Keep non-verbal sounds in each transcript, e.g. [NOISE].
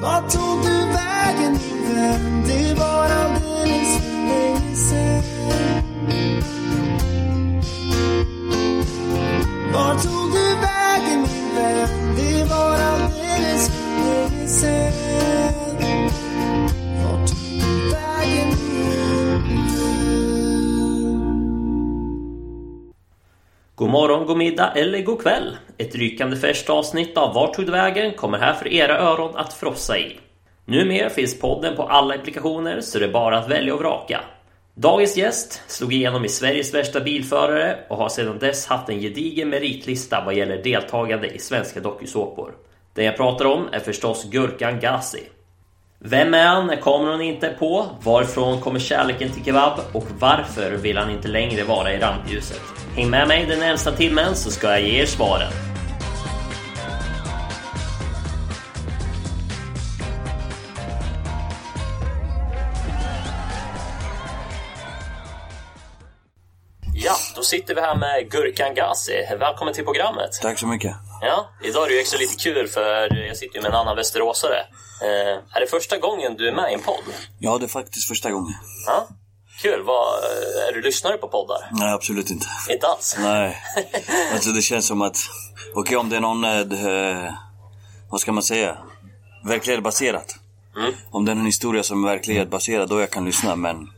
Vart tog du vägen min vän? Det var alldeles för länge sen. Vart tog God morgon, god middag eller god kväll! Ett rykande färskt avsnitt av Vart tog du vägen kommer här för era öron att frossa i. Numera finns podden på alla applikationer så det är bara att välja och vraka. Dagens gäst slog igenom i Sveriges värsta bilförare och har sedan dess haft en gedigen meritlista vad gäller deltagande i svenska dokusåpor. Den jag pratar om är förstås Gurkan Gazi. Vem är han? När kameran inte är på? Varifrån kommer kärleken till kebab? Och varför vill han inte längre vara i rampljuset? Häng med mig den närmsta timmen så ska jag ge er svaren. Ja, då sitter vi här med Gurkan Gazi. Välkommen till programmet. Tack så mycket. Ja, idag är det ju extra lite kul för jag sitter ju med en annan västeråsare. Eh, är det första gången du är med i en podd? Ja, det är faktiskt första gången. Ja, kul. Vad, är du lyssnare på poddar? Nej, absolut inte. Inte alls? Nej. [LAUGHS] Alltså det känns som att... Okej, om det är någon... Eh, vad ska man säga? Verklighetsbaserat. Mm. Om det är en historia som är verklighetsbaserad, då jag kan lyssna. Men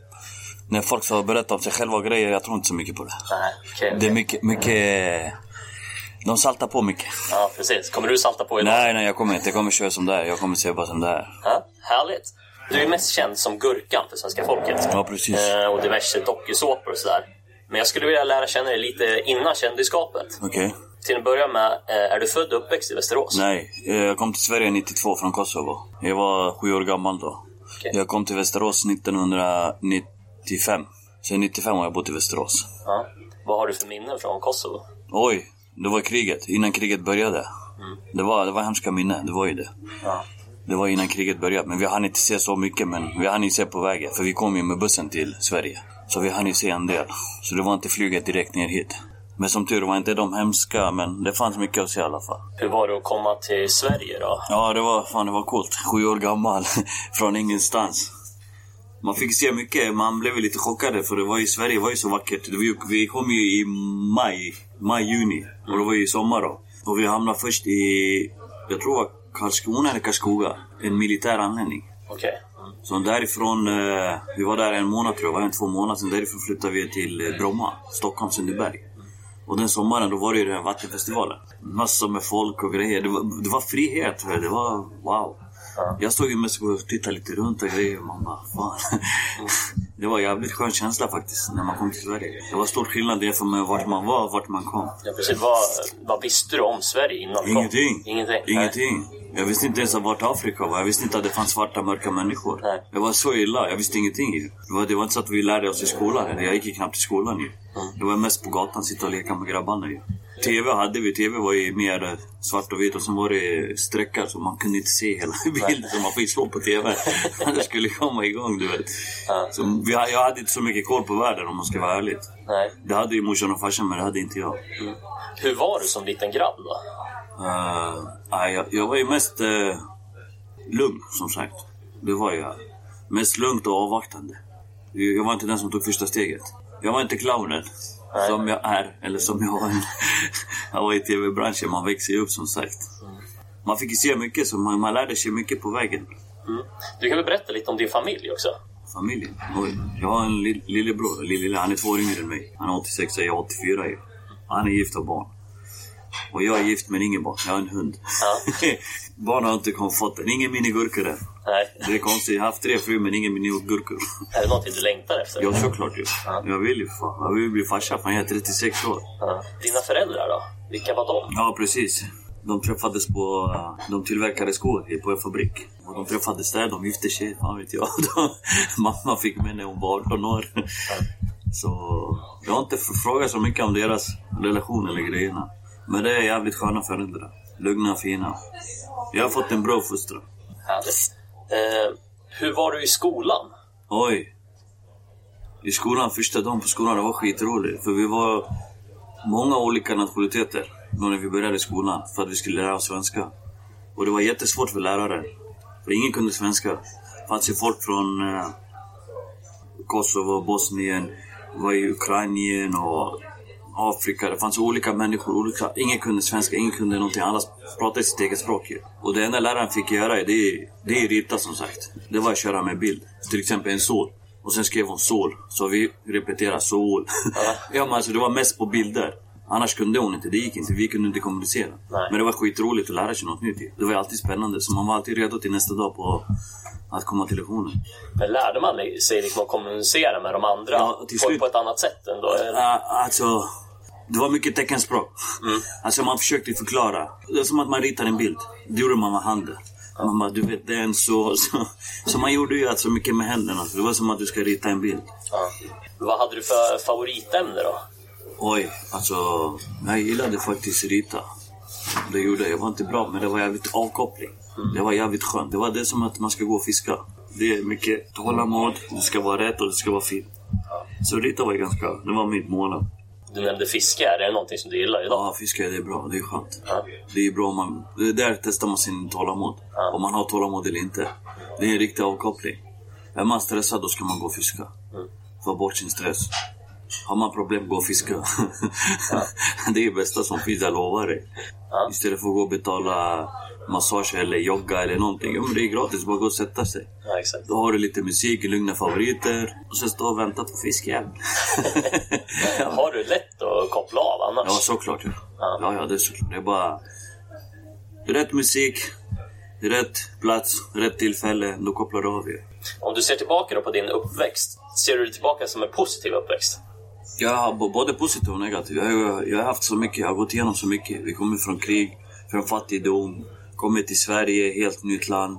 när folk ska berätta om sig själva och grejer, jag tror inte så mycket på det. Nej, okej. Det är mycket... mycket de saltar på mycket. Ja, precis. Kommer du salta på idag? Nej, nej, jag kommer inte. Jag kommer köra som det är. Jag kommer säga bara som det är. Ja, härligt. Du är mest känd som Gurkan för svenska folket. Ja, precis. Eh, och diverse dokusåpor och sådär. Men jag skulle vilja lära känna dig lite innan kändisskapet. Okej. Till att börja med, eh, är du född och uppväxt i Västerås? Nej, eh, jag kom till Sverige 92 från Kosovo. Jag var sju år gammal då. Okej. Jag kom till Västerås 1995. Sen 95 har jag bott i Västerås. Ja. Vad har du för minnen från Kosovo? Oj, det var kriget. Innan kriget började. Det, var, det var hemska minnen, det var ju det. Ja. Det var innan kriget började. Men vi hann inte se så mycket, men vi hann ju se på vägen. För vi kom ju med bussen till Sverige. Så vi hann ju se en del. Så det var inte flyget direkt ner hit. Men som tur var inte de hemska, men det fanns mycket att se i alla fall. Hur var det att komma till Sverige då? Ja, det var, fan, det var coolt. Sju år gammal, [LAUGHS] från ingenstans. Man fick se mycket, man blev lite chockade för det var ju, Sverige var ju så vackert. Vi kom ju i maj, maj, juni. Och det var ju sommar då. Och vi hamnade först i, jag tror det var Karlskrona eller Karlskoga. En militär anläggning. Okej. Mm. Så därifrån, eh, vi var där en månad tror jag, var en två månader. Sen därifrån flyttade vi till eh, Bromma, Stockholm, Sundbyberg. Och den sommaren då var det ju den här vattenfestivalen. Massor med folk och grejer. Det var, det var frihet. Det var wow. Jag stod ju mest och tittade lite runt och grejer. Man bara, fan. Det var jävligt skön känsla faktiskt när man kom till Sverige. Det var stor skillnad jämfört med vart man var och vart man kom. Ja, precis. Vad, vad visste du om Sverige innan du kom? Ingenting. Ingenting? Nej. Ingenting. Jag visste inte ens vart Afrika var. Jag visste inte att det fanns svarta, mörka människor. Nej. Det var så illa. Jag visste ingenting. Det var, det var inte så att vi lärde oss i skolan. Jag gick ju knappt i skolan ju. Det var mest på gatan, sitta och leka med grabbarna ju. TV hade vi. TV var ju mer svart och vitt och sen var det streckar så man kunde inte se hela [LAUGHS] bilden. Så man fick slå på TV. [LAUGHS] det skulle komma igång, du vet. Ja. Så vi, jag hade inte så mycket koll på världen om man ska vara ärlig. Nej. Det hade ju morsan och farsan men det hade inte jag. Hur var du som liten grabb då? Uh, jag, jag var ju mest uh, lugn, som sagt. Det var jag. Mest lugnt och avvaktande. Jag var inte den som tog första steget. Jag var inte clownen. Nej. Som jag är, eller som jag var. jag var i tv-branschen, man växer ju upp som sagt. Man fick ju se mycket, så man, man lärde sig mycket på vägen. Du kan väl berätta lite om din familj också? Familjen. Oj. Jag har en lill, lillebror. Lille, han är två år yngre än mig. Han är 86 och jag är 84. ju. Han är gift och barn. Och jag är gift men ingen barn. Jag har en hund. Ja. [LAUGHS] barn har inte fått den. Ingen minigurkor än. Nej. Det är konstigt. Jag har haft tre fruar men ingen minigurkor. Är det någonting du längtar efter? Ja, såklart ju. Ja. Jag vill ju fan. Jag vill bli farsa. Fan, jag är 36 år. Ja. Dina föräldrar då? Vilka var de? Ja, precis. De träffades på... De tillverkade skor på en fabrik. Och de träffades där. De gifte sig. Fan vet jag. [LAUGHS] De, mamma fick mig när hon var 18 år. Så jag har inte frågat så mycket om deras relation eller grejerna. Men det är jävligt sköna föräldrar. Lugna, fina. Jag har fått en bra fostran. Härligt. Eh, hur var du i skolan? Oj. I skolan, första dagen på skolan, det var skitroligt. För vi var många olika nationaliteter när vi började skolan för att vi skulle lära oss svenska. Och det var jättesvårt för läraren. För ingen kunde svenska. Det fanns ju folk från eh, Kosovo, Bosnien, var i Ukraina och Afrika. Det fanns olika människor. Olika, ingen kunde svenska, ingen kunde någonting. Alla pratade sitt eget språk. Och det enda läraren fick göra, det är, det är rita som sagt. Det var att köra med bild. Till exempel en sol. Och sen skrev hon sol. Så vi repeterade sol. [LAUGHS] ja men alltså det var mest på bilder. Annars kunde hon inte, det gick inte. Vi kunde inte kommunicera. Nej. Men det var skitroligt att lära sig något nytt. Det var alltid spännande. Så man var alltid redo till nästa dag på att komma till lektionen. Men lärde man sig liksom att kommunicera med de andra Ja, slut. på ett annat sätt ändå? eller? Alltså, det var mycket teckenspråk. Alltså man försökte förklara. Det är som att man ritar en bild. Det gjorde man med handen. Man bara, du vet, det är en så... [LAUGHS] Så, så man gjorde ju alltså mycket med händerna. Det var som att du ska rita en bild. Ja. Vad hade du för favoritämne då? Oj, alltså... Jag gillade faktiskt rita. Det gjorde jag. Jag var inte bra, men det var jävligt avkoppling. Det var jävligt skönt. Det var det som att man ska gå och fiska. Det är mycket tålamod, det ska vara rätt och det ska vara fint. Så rita var ganska... Det var mitt mål. Du nämnde fiske. Är det någonting som du gillar idag? Ja, fiska det är bra. Det är skönt. Ja. Det är bra man... Det är där testar man sin tålamod. Ja. Om man har tålamod eller inte. Det är en riktig avkoppling. Är man stressad, då ska man gå och fiska. Mm. Få bort sin stress. Har man problem, gå och fiska. [LAUGHS] det är det bästa som finns, jag lovar dig. Ja. Istället för att gå och betala massage eller jogga eller någonting. Ja, men det är gratis, bara gå och sätta sig. Ja, exakt. Då har du lite musik, lugna favoriter och sen stå och vänta på fiskjäveln. ja. [LAUGHS] Har du lätt att koppla av annars? Ja, såklart. Ja. Ja. Ja, ja, det är såklart. Det är bara... Rätt musik, rätt plats, rätt tillfälle. Då kopplar du av ju. Om du ser tillbaka då på din uppväxt, ser du tillbaka som en positiv uppväxt? Jag b- både positivt och negativt. Jag, har- jag har haft så mycket, jag har gått igenom så mycket. Vi kommer från krig, från fattigdom, kommit till Sverige, helt nytt land.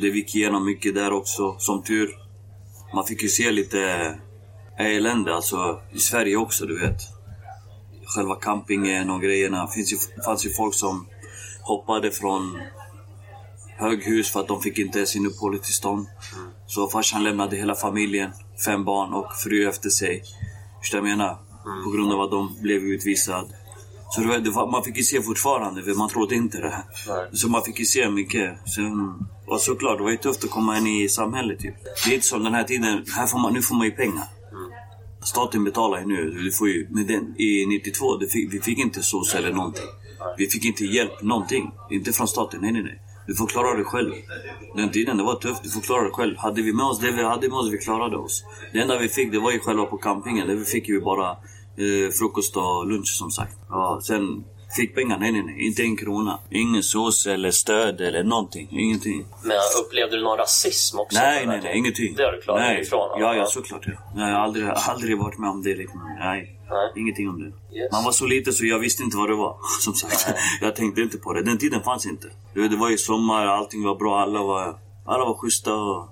Det gick igenom mycket där också, som tur. Man fick ju se lite elände, alltså i Sverige också, du vet. Själva campingen och grejerna. Det finns ju, fanns ju folk som hoppade från höghus för att de fick inte sin uppehållstillstånd. Så farsan lämnade hela familjen, fem barn och fru efter sig. Förstår du vad jag menar? På grund av att de blev utvisade. Så det var, det var, man fick ju se fortfarande, för man trodde inte det. Nej. Så man fick ju se mycket. Sen, och såklart, det var ju tufft att komma in i samhället. Typ. Det är inte som den här tiden, här får man, nu får man ju pengar. Staten betalar ju nu. Du får ju, men den, I 92, det fick, vi fick inte SOS eller någonting. Vi fick inte hjälp, någonting. Inte från staten, nej nej nej. Du får klara dig själv. Den tiden, det var tufft. Du får klara dig själv. Hade vi med oss det vi hade med oss, vi klarade oss. Det enda vi fick, det var ju själva på campingen. Där vi fick ju bara eh, frukost och lunch som sagt. Ja, sen fick pengar, nej nej nej. Inte en krona. Ingen sås eller stöd eller någonting. Ingenting. Men upplevde du någon rasism också? Nej, nej, nej, ingenting. Det har du klarat nej. dig ifrån? Ja, ja, såklart. Ja. Nej, jag har aldrig, aldrig varit med om det. Liksom. Nej, Nej. ingenting om det. Yes. Man var så lite så jag visste inte vad det var. [LAUGHS] Som sagt, jag tänkte inte på det. Den tiden fanns inte. Det var ju sommar, allting var bra, alla var, alla var schyssta. Och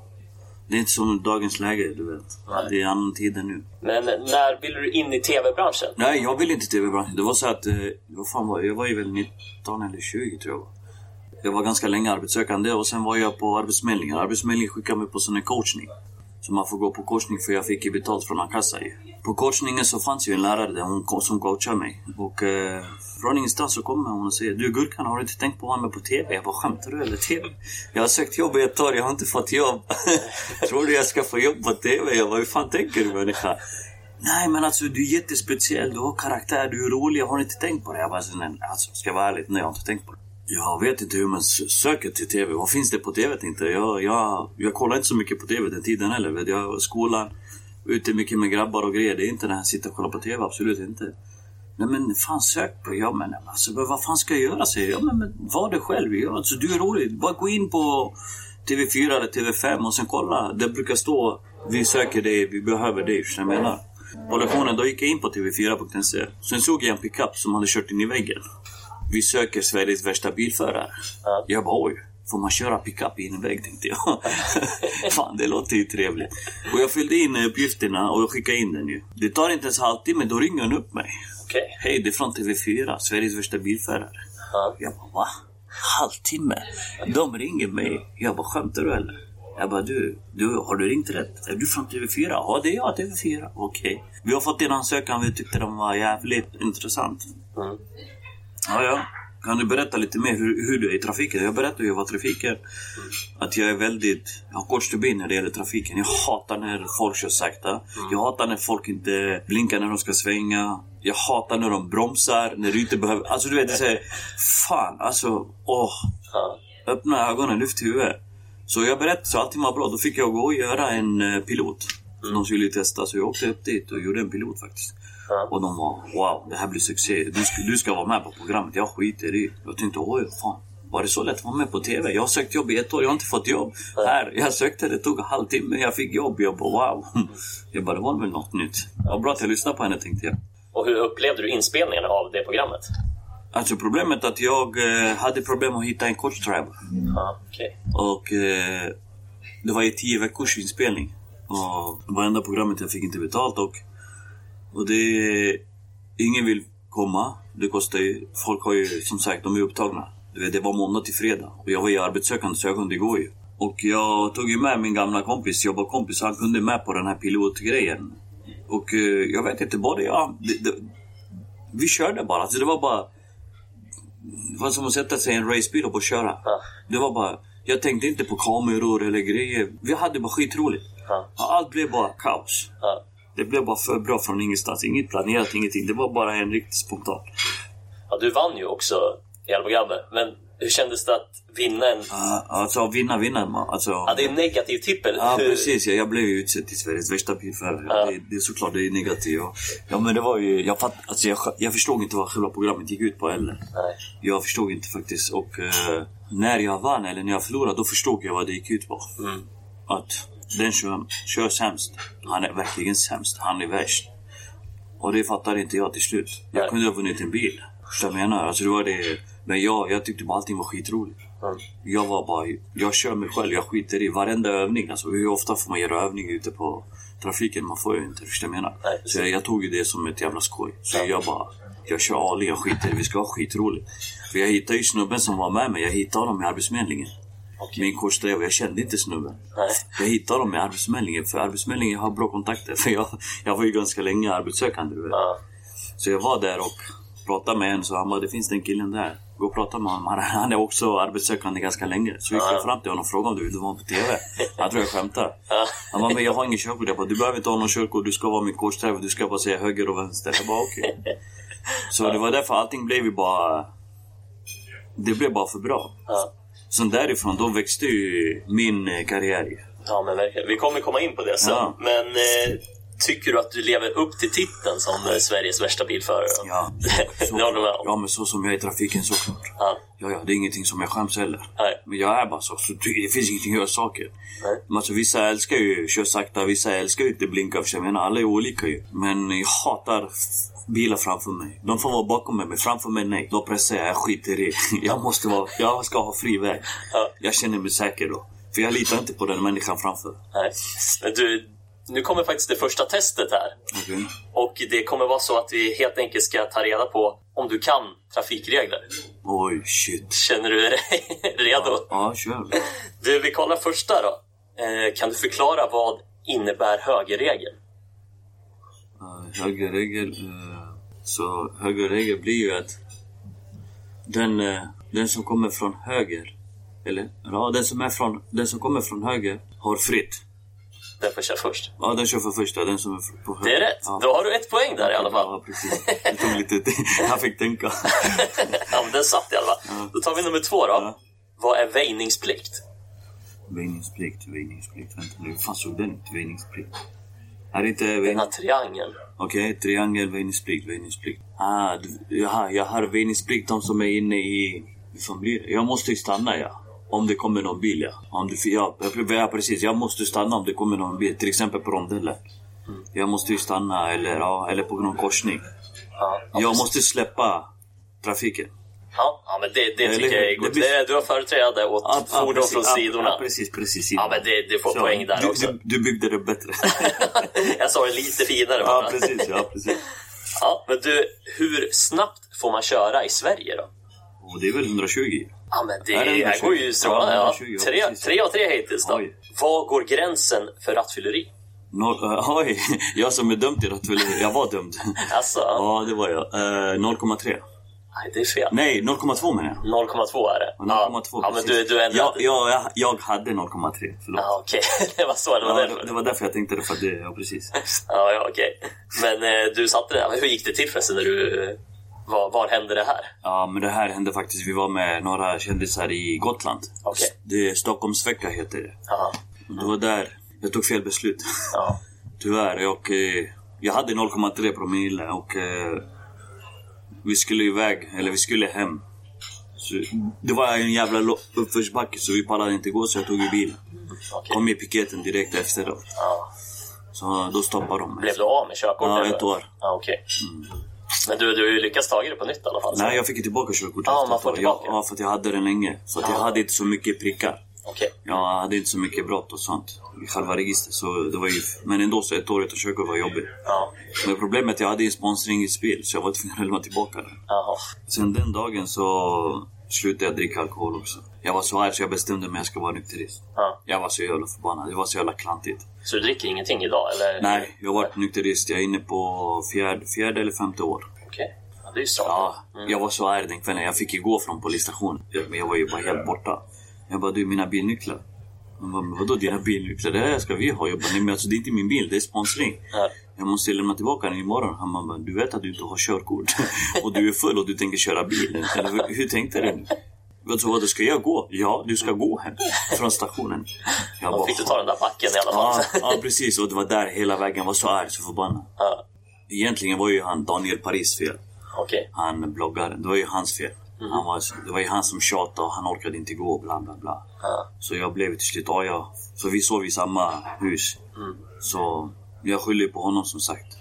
det är inte som dagens läge, du vet. Nej. Det är annan tider nu. Men när ville du in i tv-branschen? Nej, jag ville inte tv-branschen. Det var så att, eh, vad fan var jag? Jag var ju väl 19 eller 20 tror jag. Jag var ganska länge arbetssökande och sen var jag på Arbetsförmedlingen. Arbetsförmedlingen skickade mig på sån här coachning. Så man får gå på coachning för jag fick ju betalt från a-kassa ju. På coachningen så fanns ju en lärare där hon, som coachade mig. Och eh, från ingenstans så kommer hon och säger Du Gurkan, har du inte tänkt på att vara med på TV? Jag bara, skämtar du eller TV? Jag har sökt jobb i ett år, jag har inte fått jobb. [LAUGHS] Tror du jag ska få jobb på TV? Jag bara, hur fan tänker du människa? Nej men alltså du är jättespeciell, du har karaktär, du är rolig, jag har inte tänkt på det. Jag bara, nej, alltså, ska jag vara ärlig, nej jag har inte tänkt på det. Jag vet inte hur man söker till TV. Vad finns det på TV Inte? jag. Jag, jag, kollar inte så mycket på TV den tiden heller. Jag var i skolan, ute mycket med grabbar och grejer. Det är inte det här sitta och kolla på TV, absolut inte. Nej men fan sök på, ja men alltså vad fan ska jag göra säger jag. Ja men, men var det själv, ja, alltså du är rolig. Bara gå in på TV4 eller TV5 och sen kolla. Det brukar stå, vi söker dig, vi behöver dig. Förstår jag menar? På lektionen då gick jag in på tv4.se. Sen såg jag en pickup som hade kört in i väggen. Vi söker Sveriges värsta bilförare. Ja. Jag bara oj, får man köra pickup i en vägg tänkte jag. [LAUGHS] Fan det låter ju trevligt. Och jag fyllde in uppgifterna och jag skickade in den ju. Det tar inte ens halvtimme, då ringer hon upp mig. Okej. Hej, det är från TV4, Sveriges värsta bilförare. Ja. Jag bara va? Halvtimme? De ringer mig. Jag bara skämtar du eller? Jag bara du, du, har du ringt rätt? Är du från TV4? Ja, det är jag, TV4. Okej. Vi har fått din ansökan, vi tyckte den var jävligt intressant. Mm. Ja, ja. Kan du berätta lite mer hur, hur du är i trafiken? Jag berättade ju vad trafik trafiken. Att jag är väldigt... Jag har kort stubin när det gäller trafiken. Jag hatar när folk kör sakta. Jag hatar när folk inte blinkar när de ska svänga. Jag hatar när de bromsar, när du inte behöver... Alltså du vet, det säger Fan, alltså... Åh! Öppna ögonen, lyft huvudet. Så jag berättade så allting var bra. Då fick jag gå och göra en eh, pilot. pilot. De skulle ju testa, så jag åkte upp dit och gjorde en pilot faktiskt. Ja. Och de var wow, det här blir succé. Du ska, du ska vara med på programmet. Jag skiter i. Jag tänkte oj, fan. Var det så lätt att vara med på TV? Jag har sökt jobb i ett år, jag har inte fått jobb. Här, jag sökte, det tog en halvtimme, jag fick jobb. Jag bara wow. [LAUGHS] Jag bara, det var väl något nytt. Vad bra att jag lyssnade på henne tänkte jag. Och hur upplevde du inspelningen av det programmet? Alltså problemet är att jag eh, hade problem att hitta en coach tribe. Ja, okej. Och eh, det var i tio veckors inspelning. Och det var enda programmet jag fick inte betalt och, och det... Ingen vill komma. Det kostar ju... Folk har ju som sagt, de är upptagna. Det var måndag till fredag och jag var ju arbetssökande så jag kunde gå ju. Och jag tog ju med min gamla kompis, jobbarkompis, han kunde med på den här pilotgrejen. Och eh, jag vet inte, både jag... Det, det, vi körde bara. Alltså det var bara... Det var som att sätta sig i en racebil och bara köra. Det var bara... Jag tänkte inte på kameror eller grejer. Vi hade bara skitroligt. Allt blev bara kaos. Det blev bara för bra från ingenstans. Inget planerat, ingenting. Det var bara en riktigt spontan. ja, du vann ju också hela programmet. Men hur kändes det att vinna en... Uh, alltså vinna, vinna. Alltså, Ja, det är en negativ tippel. Ja, Hur- precis. Ja, jag blev ju utsedd till Sveriges värsta bilförare. Ja. Det, det är såklart det är negativt. Ja. ja, men det var ju... Jag, fatt, alltså, jag, jag förstod inte vad själva programmet gick ut på heller. Nej. Jag förstod inte faktiskt. Och eh, när jag vann, eller när jag förlorade, då förstod jag vad det gick ut på. Mm. Att den kör, kör sämst. Han är verkligen sämst. Han är värst. Och det fattade inte jag till slut. Jag kunde ha vunnit en bil. Förstår du vad jag menar? Alltså, det var det. Men jag, jag tyckte bara allting var skitroligt. Mm. Jag var bara, jag kör mig själv, jag skiter i varenda övning. Alltså hur ofta får man göra övning ute på trafiken? Man får ju inte, förstår du vad jag menar? Nej, så jag, jag tog ju det som ett jävla skoj. Så jag bara, jag kör all in, jag skiter i vi ska ha skitroligt. För jag hittade ju snubben som var med mig, jag hittade honom i Arbetsförmedlingen. Min kursdrev, jag kände inte snubben. Nej. Jag hittade honom i Arbetsförmedlingen, för Arbetsförmedlingen har bra kontakter. [LAUGHS] För jag, jag var ju ganska länge arbetssökande. Du vet. Ja. Så jag var där och pratade med en, så han bara, det finns den killen där. Gå och prata med honom. [LAUGHS] Han- är också arbetssökande ganska länge. Så gick jag fram till honom och frågade om du vill vara på TV. Han tror jag skämtar. Ja. Han bara, men jag har ingen körkort. Jag bara, du behöver inte ha någon körkort. Du ska vara min coachträff. Du ska bara säga höger och vänster. Jag bara, okej. [LAUGHS] Så det var därför allting blev ju bara... Det blev bara för bra. Ja. Sen därifrån, då växte ju min eh, karriär. ja, men verkligen. Vi kommer komma in på det sen. Ja. Men eh, tycker du att du lever upp till titeln som eh, Sveriges värsta bilförare? Ja, [LAUGHS] så, om? ja, men så som jag är i trafiken såklart. Ja. Ja, ja, det är ingenting som jag skäms heller. Nej. Men jag är bara så. så det finns ingenting att göra saker. Nej. Alltså, vissa älskar ju köra sakta, vissa älskar ju inte blinka. För jag menar, alla är olika ju. Men jag hatar bilar framför mig. De får vara bakom mig, men framför mig nej. Då pressar jag, jag skiter i. [LAUGHS] Jag måste vara, jag ska ha fri väg. Ja. Jag känner mig säker då. För jag litar inte på den människan framför. Nej. Men du, nu kommer faktiskt det första testet här. Okej? Och det kommer vara så att vi helt enkelt ska ta reda på om du kan trafikregler. Oj, shit. Känner du dig [LAUGHS] redo? Ja, kör. Du, vi kollar första då. Eh, kan du förklara vad innebär högerregel? Uh, högerregel... Uh, så högerregel blir ju att den, eh, den som kommer från höger, eller ja, den som, är från, den som kommer från höger har fritt. Den får köra först. Ja, den kör för första, den som är på höger. Det är rätt. Ja. Då har du ett poäng där i alla fall. Ja, precis. Det tog lite [LAUGHS] Jag fick tänka. Ja, men den satt i alla fall. Då tar vi nummer två då. Ja. Vad är väjningsplikt? Väjningsplikt, väjningsplikt. Vänta nu, hur fan såg den ut? Väjningsplikt. Är det inte Den här triangeln. Okej, triangel, väjningsplikt, väjningsplikt. Ah, du, jaha, jag har väjningsplikt de som är inne i... Fan blir det? Jag måste ju stanna, ja. Om det kommer någon bil, ja. Om det, ja, ja, precis. Jag måste stanna om det kommer någon bil. Till exempel på rondellen. Jag måste ju stanna, eller, ja, eller på någon korsning. Ja, ja, Jag måste släppa trafiken. Ja, ja men det, det Eller tycker jag är Det gott. blir- Du har företräde åt Ja, ja, fordon precis. från Ja, sidorna. Ja, precis, precis. Ja, men det, det får Så, poäng där du, också. Du, du byggde det bättre. [LAUGHS] jag sa det lite finare ja, bara. precis. Ja, precis. Ja, men du, hur snabbt får man köra i Sverige då? Och det är väl 120? Ja, men det, Är det här 120? går ju strålande. Ja, Ja, 120, ja, tre, tre av tre hittills då. Oj. Var går gränsen för rattfylleri? Noll, äh, [LAUGHS] oj, jag som är dömd till rattfylleri. Jag var dömd. Alltså, Ja, det var jag. Uh, 0,3. Nej, det är fel. Nej, 0,2 menar jag. 0,2 är det. 0,2 ja, men precis. du, du ändå... ja, ja, jag, jag hade 0,3. Förlåt. Ja, okej. [LAUGHS] det var så. Det var Ja, därför. det, det var därför jag tänkte det. För att det ja, precis. [LAUGHS] Ja, ja okej. Men eh, du satte det. Men hur gick det till förresten? När du, eh, var, var hände det här? Ja, men det här hände faktiskt. Vi var med några kändisar i Gotland. Okej. Det Stockholmsvecka heter det. Ja. Det var där jag tog fel beslut. ja. [LAUGHS] Tyvärr. Och, eh, jag hade 0,3 promille och eh, vi skulle iväg, eller vi skulle hem. Så, det var en jävla uppförsbacke så vi pallade inte gå så jag tog ju bilen. Okej. Kom i piketen direkt efter då. Ja. Så då stoppade de mig. Blev du av med körkortet? Ja, ett år. Ja, okej. Men du, du har ju lyckats ta det på nytt i alla fall. så- Nej, jag fick ju tillbaka körkortet efter man får år. tillbaka. Ja, för att jag hade den länge. Så att jag hade inte så mycket prickar. Okej. Jag hade inte så mycket brott och sånt i själva registret. Så det var ju, men ändå så ett år utan körkort var jobbigt. Ja. Men problemet är att jag hade en sponsring i spel så jag var tvungen att lämna tillbaka den. Jaha. Sen den dagen så slutade jag dricka alkohol också. Jag var så arg så jag bestämde mig att jag ska vara nykterist. Ja. Jag var så jävla förbannad. Det var så jävla klantigt. Så du dricker ingenting idag, eller? Nej, jag har varit nykterist. Jag är inne på fjärde, fjärde eller femte år. Okej. Ja, det är ju strångt. Ja, jag var så arg den kvällen. Jag fick ju gå från polisstationen. Men jag var ju bara helt borta. Jag bara, du mina bilnycklar. Han bara, "Men vadå dina bilnycklar? Det här ska vi ha. Jag bara, nej men alltså det är inte min bil, det är sponsring. Ja. Jag måste lämna tillbaka den imorgon. Han bara, du vet att du inte har körkort. [LAUGHS] och du är full och du tänker köra bilen. Eller hur, tänkte du? Vad så, vad, ska jag gå? Ja, du ska gå hem. Från stationen. Jag Då fick du ta den där backen i alla fall. Ja, ja, precis. Och det var där hela vägen. var så arg, så förbannad. Ja. Egentligen var ju han Daniel Paris fel. Okej. Han bloggaren. Det var ju hans fel. Mm. Han var, det var ju han som tjatade och han orkade inte gå bla bla bla. Ja. Så jag blev till slut, ja, ja. Så vi sov i samma hus. Mm. Så jag skyller på honom som sagt.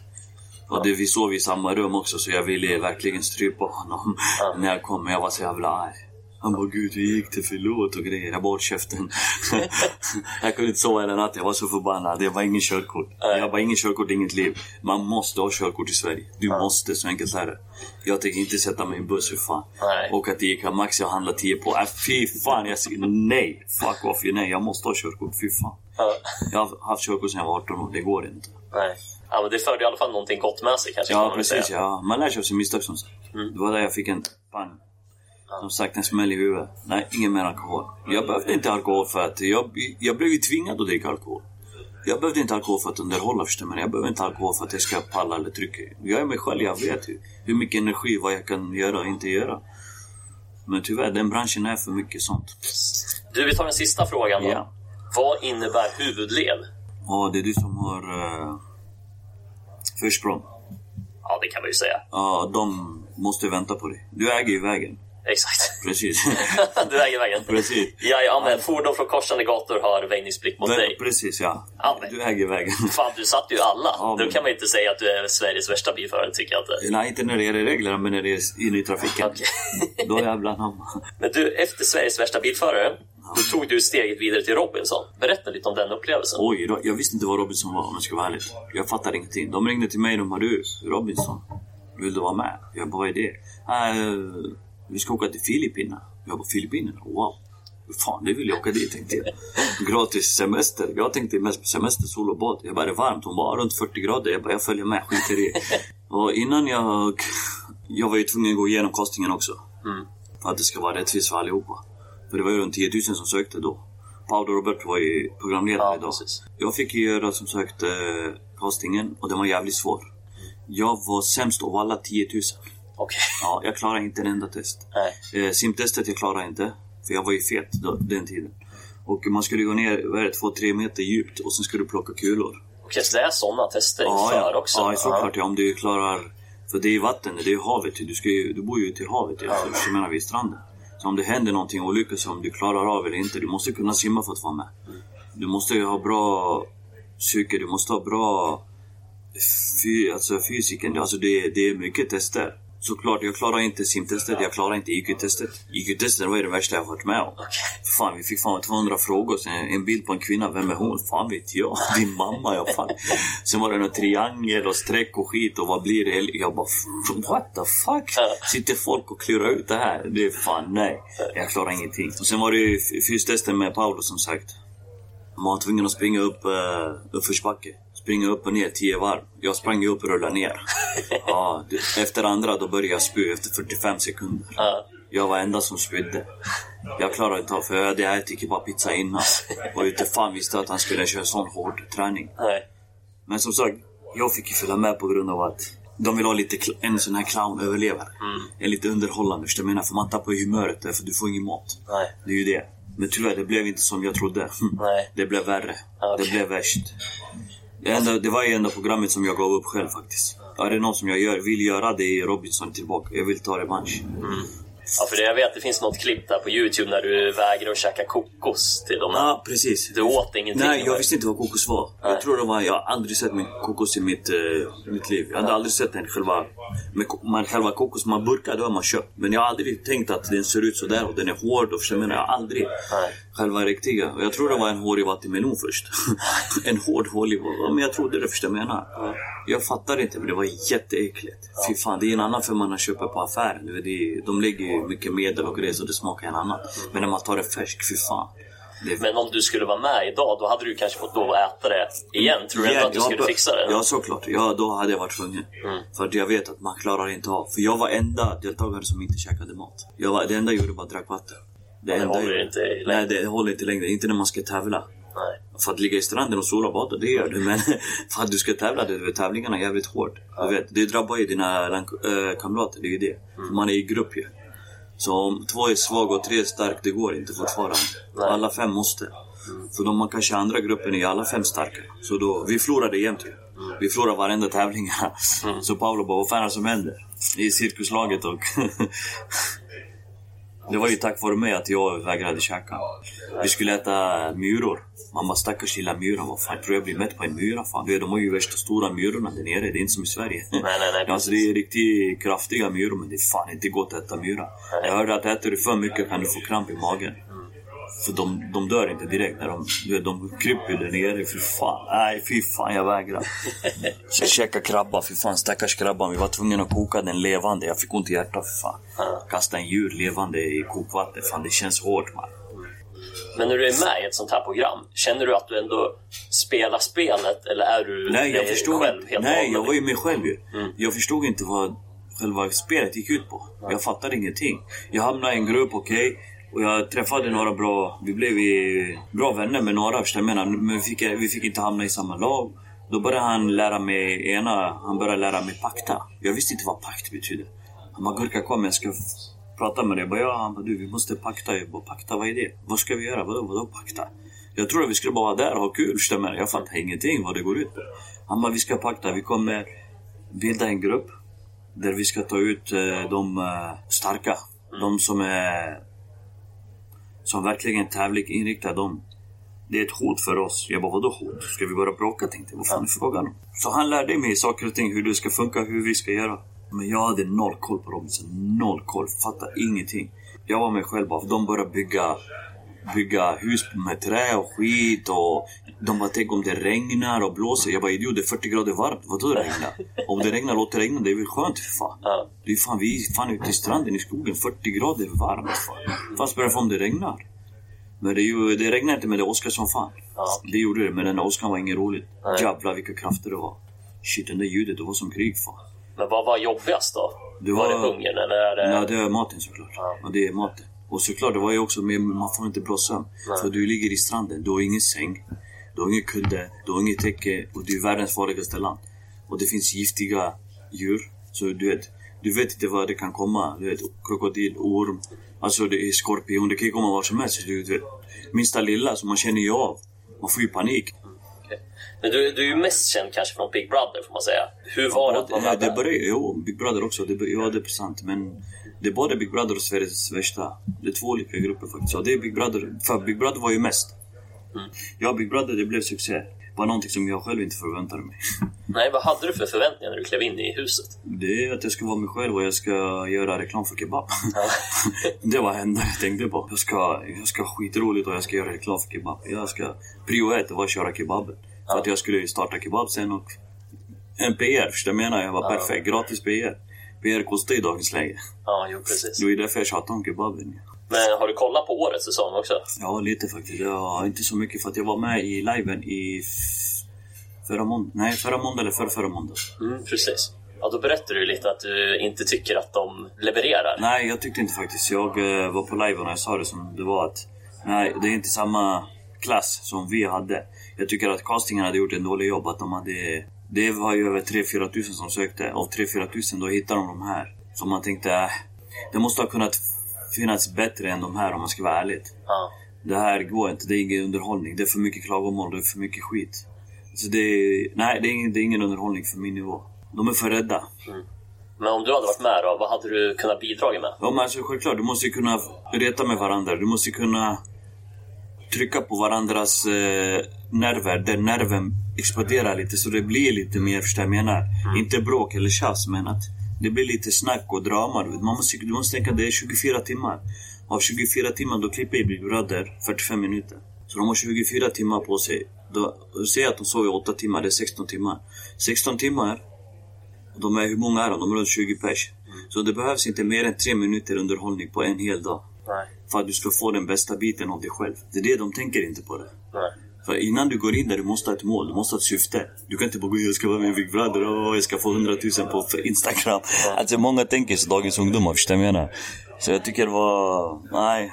Och det, vi sov i samma rum också så jag ville verkligen strypa honom [LAUGHS] när jag kom. Men jag var så jävla arg. Han bara gud hur gick det? Förlåt och grejer. Jag bara håll käften. [LAUGHS] jag kunde inte sova hela natten. Jag var så förbannad. Det var ingen körkort. Jag bara ingen körkort, inget liv. Man måste ha körkort i Sverige. Du måste, så enkelt är det. Jag tänker inte sätta mig i en buss för fan. Nej. Åka till Ica Maxi och handla 10 på. Äh, fy fan, jag säger nej. Fuck off. Nej, jag måste ha körkort. Fy fan. Ja. Jag har haft körkort sedan jag var 18 år. Det går inte. Nej. Ja, men det förde i alla fall någonting gott med sig kanske. kan Ja, man väl precis. säga. Ja. Man lär sig av sin misstag som sagt. Det var där jag fick en pang. Som sagt, en smäll i huvudet. Nej, ingen mer alkohol. Jag behövde inte alkohol för att... Jag, jag blev ju tvingad att dricka alkohol. Jag behövde inte alkohol för att underhålla förstår Jag behöver inte alkohol för att jag ska palla eller trycka. Jag är mig själv, jag vet ju hur mycket energi, vad jag kan göra och inte göra. Men tyvärr, den branschen är för mycket sånt. Du, vi tar den sista frågan då. Ja. Vad innebär huvudled? Ja, det är du som har uh, försprång. Ja, det kan man ju säga. Ja, de måste vänta på dig. Du äger ju vägen. Exakt. Precis. [LAUGHS] du äger vägen. Precis. Ja, ja, men fordon från korsande gator har väjningsplikt mot dig. Precis, ja. Ja, Du äger vägen. Fan, du satt ju alla. Ja, Då men- kan man inte säga att du är Sveriges värsta bilförare, tycker jag inte. Nej, inte när det gäller reglerna, men när det är inne i trafiken. Okej. [LAUGHS] Då jävlar namn. Men du, efter Sveriges värsta bilförare, då tog du steget vidare till Robinson. Berätta lite om den upplevelsen. Oj, då- jag visste inte vad Robinson var om jag ska vara ärlig. Jag fattade ingenting. De ringde till mig och de bara du, Robinson, vill du vara med? Jag bara, vad är det? Äh, vi ska åka till Filippinerna. Jag bara, Filippinerna? Wow. Fan, det vill jag åka dit tänkte jag. Gratis semester. Jag tänkte mest på semester, sol och bad. Jag bara, är det varmt? Hon bara, runt 40 grader. Jag bara, jag följer med, skiter i. Och innan jag... Jag var ju tvungen att gå igenom castingen också. För att det ska vara rättvist för allihopa. För det var ju runt 10 000 som sökte då. Paolo Roberto var ju programledare Ja, idag. precis. Jag fick ju göra som sagt eh, castingen och den var jävligt svår. Jag var sämst av alla 10 000. Okej. Ja, jag klarade inte en enda test. Nej. Eh, simtestet jag klarade inte, för jag var ju fet då, den tiden. Och man skulle gå ner, vad är det, 2-3 meter djupt och sen skulle du plocka kulor. Okej, så det är sådana tester Ja, inför ja. också? ja såklart. Ja, om du klarar... För det är ju vatten, det är ju havet. Du, ska ju, du bor ju ute i havet, ja. så jag menar vid stranden. Så om det händer någonting olycka som du klarar av eller inte, du måste kunna simma för att vara med. Du måste ju ha bra psyke, du måste ha bra fy, alltså fysiken. Alltså det, det är mycket tester. Såklart, jag klarar inte simtestet, jag klarar inte IQ-testet. IQ-testet var det värsta jag varit med om. Fan, vi fick fan 200 frågor. Sen en bild på en kvinna, vem är hon? Fan vet jag. [LAUGHS] Din mamma, ja fan. Sen var det någon triangel och streck och skit och vad blir det? Jag bara, what the fuck? Sitter folk och klurar ut det här? Det är fan nej. Jag klarar ingenting. Och sen var det ju fystesten med Paolo som sagt. Man var tvungen att springa upp uh, uppförsbacke. Springa upp och ner 10 varv. Jag sprang ju upp och rullade ner. [LAUGHS] Ja, efter andra då började jag spy efter 45 sekunder. Ja. Jag var enda som spydde. Jag klarade inte av för jag hade ätit kebabpizza innan. Och inte fan visste att han skulle köra sån hård träning. Men som sagt, jag fick ju följa med på grund av att de vill ha lite en sån här clown-överlevare. En lite underhållande, jag menar? För man tappar humöret därför du får ingen mat. Nej. Det är ju det. Men tyvärr, det blev inte som jag trodde. Nej. [LAUGHS] Det blev värre. Okej. Det blev värst. Det, enda, det var ju enda programmet som jag gav upp själv faktiskt. Är det något som jag gör, vill göra det är Robinson tillbaka. Jag vill ta revansch. Ja, för det, jag vet det finns något klipp där på Youtube när du vägrar att käka kokos till dem. Ja, precis. Du åt ingenting. Nej, jag visste inte vad kokos var. Jag tror det var, jag har aldrig sett min kokos i mitt, eh, mitt liv. Jag hade aldrig sett den själva, man, själva kokos man burkar, då har man köpt. Men jag har aldrig tänkt att den ser ut så där och den är hård och jag menar? Jag har aldrig. Nej. Själva riktiga. Och jag tror det var en hårig vattenmelon först. [LAUGHS] en hård hålig, men jag trodde det förstår du vad jag menar. Jag fattar inte, men det var jätteäckligt. Fy fan, det är en annan för man har köpt på affären. Det är- De lägger ju mycket medel och grejer så det smakar en annan. Men när man tar det färsk, fy fan. Det Men om du skulle vara med idag, då hade du kanske fått lov att äta det igen. Tror du inte att du skulle fixa det? Ja, såklart. Ja, då hade jag varit tvungen. Mm. För jag vet att man klarar inte av. För jag var enda deltagare som inte käkade mat. Jag var, det enda jag gjorde var att drack vatten. Det, det håller inte i Nej, det håller inte längre. Inte när man ska tävla. Nej. För att ligga i stranden och sola och bada, det gör du. Men [LAUGHS] för att du ska tävla, det, är tävlingarna är jävligt hårt. Du vet, det drabbar ju dina äh, kamrater, det är ju det. Mm. Man är i grupp ju. Så om två är svaga och tre är stark, det går inte fortfarande. Nej. Mm. Alla fem måste. För de man kanske andra gruppen är alla fem starka. Så då, vi förlorade jämt ju. Mm. Vi förlorade varenda tävling. Så Paolo bara, vad fan är det som händer? I cirkuslaget och... [LAUGHS] Det var ju tack vare mig att jag vägrade käka. Vi skulle äta myror. Man bara stackars lilla myra, vad fan tror jag blir mätt på en myra? Fan. Du vet, De har ju värsta stora myrorna där nere, det är inte som i Sverige. nej, nej, [LAUGHS] alltså, det är riktigt kraftiga myror men det är fan inte gott att äta myra. Jag hörde att äter du för mycket kan du få kramp i magen. För de, de dör inte direkt. När de, de kryper där nere. Fy fan. Nej, fy fan jag vägrar. [LAUGHS] Käkade krabba. Fy fan stackars krabban. Vi var tvungna att koka den levande. Jag fick ont i hjärtat för fan. Kasta en djur levande i kokvatten. Fan det känns hårt man. Men när du är med i ett sånt här program, känner du att du ändå spelar spelet eller är du Nej, jag förstod själv inte. helt Nej, jag var ju mig själv ju. Mm. Jag förstod inte vad själva spelet gick ut på. Jag fattade ingenting. Jag hamnade i en grupp, okej. Och jag träffade några bra... Vi blev ju bra vänner med några, förstår du vad jag menar? Men vi fick, vi fick inte hamna i samma lag. Då började han lära mig ena... Han började lära mig pakta. Jag visste inte vad pakt betyder. Han bara, Gurka kom jag ska prata med dig. Jag bara, ja, han bara, du vi måste pakta. Jag bara, pakta, vad är det? Vad ska vi göra? Vadå, vadå pakta? Jag trodde vi skulle bara vara där och ha kul, förstår du vad jag menar? Jag fattar ingenting vad det går ut på. Han bara, vi ska pakta. Vi kommer bilda en grupp där vi ska ta ut eh, de eh, starka. De som är som verkligen tävlingsinriktar dem. det är ett hot för oss. Jag bara, vadå hot? Ska vi börja bråka? Tänkte jag. Vad fan är frågan om? Så han lärde mig saker och ting, hur det ska funka, hur vi ska göra. Men jag hade noll koll på Robinson. Noll koll. Fattade ingenting. Jag var mig själv bara. De började bygga bygga hus med trä och skit och de bara tänk om det regnar och blåser. Jag bara idiot, det är 40 grader varmt. Vadå det regnar? Om det regnar, låt det regna. Det är väl skönt för fan. Det är fan, vi är fan ute i stranden i skogen. 40 grader varmt fan. Fan spelar det för om det regnar? Men det, ju, det regnar inte men det åskar som fan. Det gjorde det, men den åskan var inget roligt. Nej. Jävlar vilka krafter det var. Shit, den där ljudet, det var som krig fan. Men vad var jobbigast då? Det var... var- det hungern eller är det... Ja, det är maten såklart. Ja. Ja. det är maten. Och såklart, det var ju också med, man får inte bra sömn. För du ligger i stranden, du har ingen säng, du har ingen kudde, du har inget täcke och det är världens farligaste land. Och det finns giftiga djur. Så du vet, du vet inte vad det kan komma. Du vet, krokodil, orm, alltså det är skorpion, det kan ju komma var som helst. Du vet, minsta lilla, så man känner ju av. Man får ju panik. Men du, du är ju mest känd kanske från Big Brother får man säga. Hur var det att vara Ja, med det där? började, jo, Big Brother också. Det, ja, det är sant. Men det är både Big Brother och Sveriges värsta. Det är två olika grupper faktiskt. Ja, det är Big Brother. För Big Brother var ju mest. Mm. Ja, Big Brother, det blev succé. Var någonting som jag själv inte förväntade mig. [LAUGHS] Nej, vad hade du för förväntningar när du klev in i huset? Det är att jag ska vara mig själv och jag ska göra reklam för kebab. Ja. [LAUGHS] det var det enda jag tänkte på. Jag ska, jag ska ha skitroligt och jag ska göra reklam för kebab. Jag ska... Prio ett var att köra kebaben. För att jag skulle starta kebab sen och... En PR, förstår du menar? Jag var Ja. perfekt. Gratis PR. PR kostar i dagens läge. ja, jo precis. Det var ju därför jag tjatade om kebaben. Men har du kollat på årets säsong också? Ja, lite faktiskt. Ja, inte så mycket för att jag var med i liven i förra måndag. Nej, förra måndag eller förra, förra måndag. Mm, precis. Ja, då berättar du lite att du inte tycker att de levererar. Nej, jag tyckte inte faktiskt. Jag eh, var på live och jag sa det som det var att nej, det är inte samma klass som vi hade. Jag tycker att castingen hade gjort en dålig jobb. Att de hade, det var ju över 3-4 tusen som sökte. Av 3-4 tusen då hittade de de här. Så man tänkte, äh, det måste ha kunnat finnas bättre än de här om man ska vara ärlig. Ja. Det här går inte, det är ingen underhållning. Det är för mycket klagomål, det är för mycket skit. Så det är, nej, det är, ingen, det är ingen underhållning för min nivå. De är för rädda. Men om du hade varit med då, vad hade du kunnat bidra med? Ja, men alltså, självklart, du måste ju kunna reta med varandra. Du måste ju kunna trycka på varandras eh, nerver, där nerven exploderar lite så det blir lite mer, förstår jag menar? Inte bråk eller tjafs, men att det blir lite snack och drama. Du. Man måste, du måste tänka det är 24 timmar. Av 24 timmar, då klipper Big Brother 45 minuter. Så de har 24 timmar på sig. Då, säg att de sover 8 timmar, det är 16 timmar. 16 timmar, de är, hur många är de? De är runt 20 pers. Så det behövs inte mer än 3 minuter underhållning på en hel dag. Nej. För att du ska få den bästa biten av dig själv. Det är det de tänker inte på det. Nej. För innan du går in där, du måste ha ett mål, du måste ha ett syfte. Du kan inte bara gå in och ska vara med i Big Brother och jag ska få 100 000 på Instagram. Alltså många tänker så, dagens ungdomar, förstår du vad jag menar? Så jag tycker det var... Nej.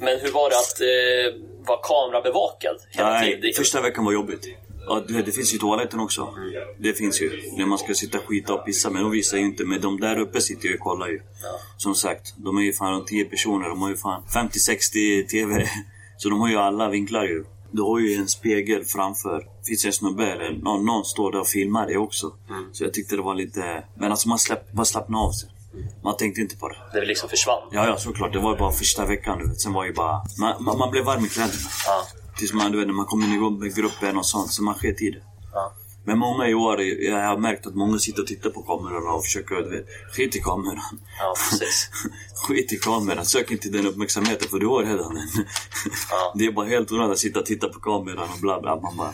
Men hur var det att eh, vara kamerabevakad hela Nej, tiden? första veckan var jobbigt. Ja, du vet, det finns ju toaletten också. Det finns ju. När man ska sitta skita och pissa. Men de visar ju inte. Men de där uppe sitter ju och kollar ju. Som sagt, de är ju fan runt 10 personer. De har ju fan 50-60 TV. Så de har ju alla vinklar ju. Du har ju en spegel framför. Finns det en snubbe eller någon, någon står där och filmar det också. Så jag tyckte det var lite... Men alltså man släpp, bara slappnade av sig. Man tänkte inte på det. Det liksom försvann? Ja, ja såklart. Det var ju bara första veckan du vet. Sen var ju bara... Man, man, man blev varm i kläderna. Ja. Tills man, du vet, när man kommer igång med gruppen och sånt, så man sket i det. Ja. Men många i år, jag har märkt att många sitter och tittar på kamerorna och försöker, du vet, skit i kameran. Ja, precis. [LAUGHS] skit i kameran, sök inte den uppmärksamheten för du har redan den. Ja. [LAUGHS] Det är bara helt onödigt att sitta och titta på kameran och bla bla. Man bara,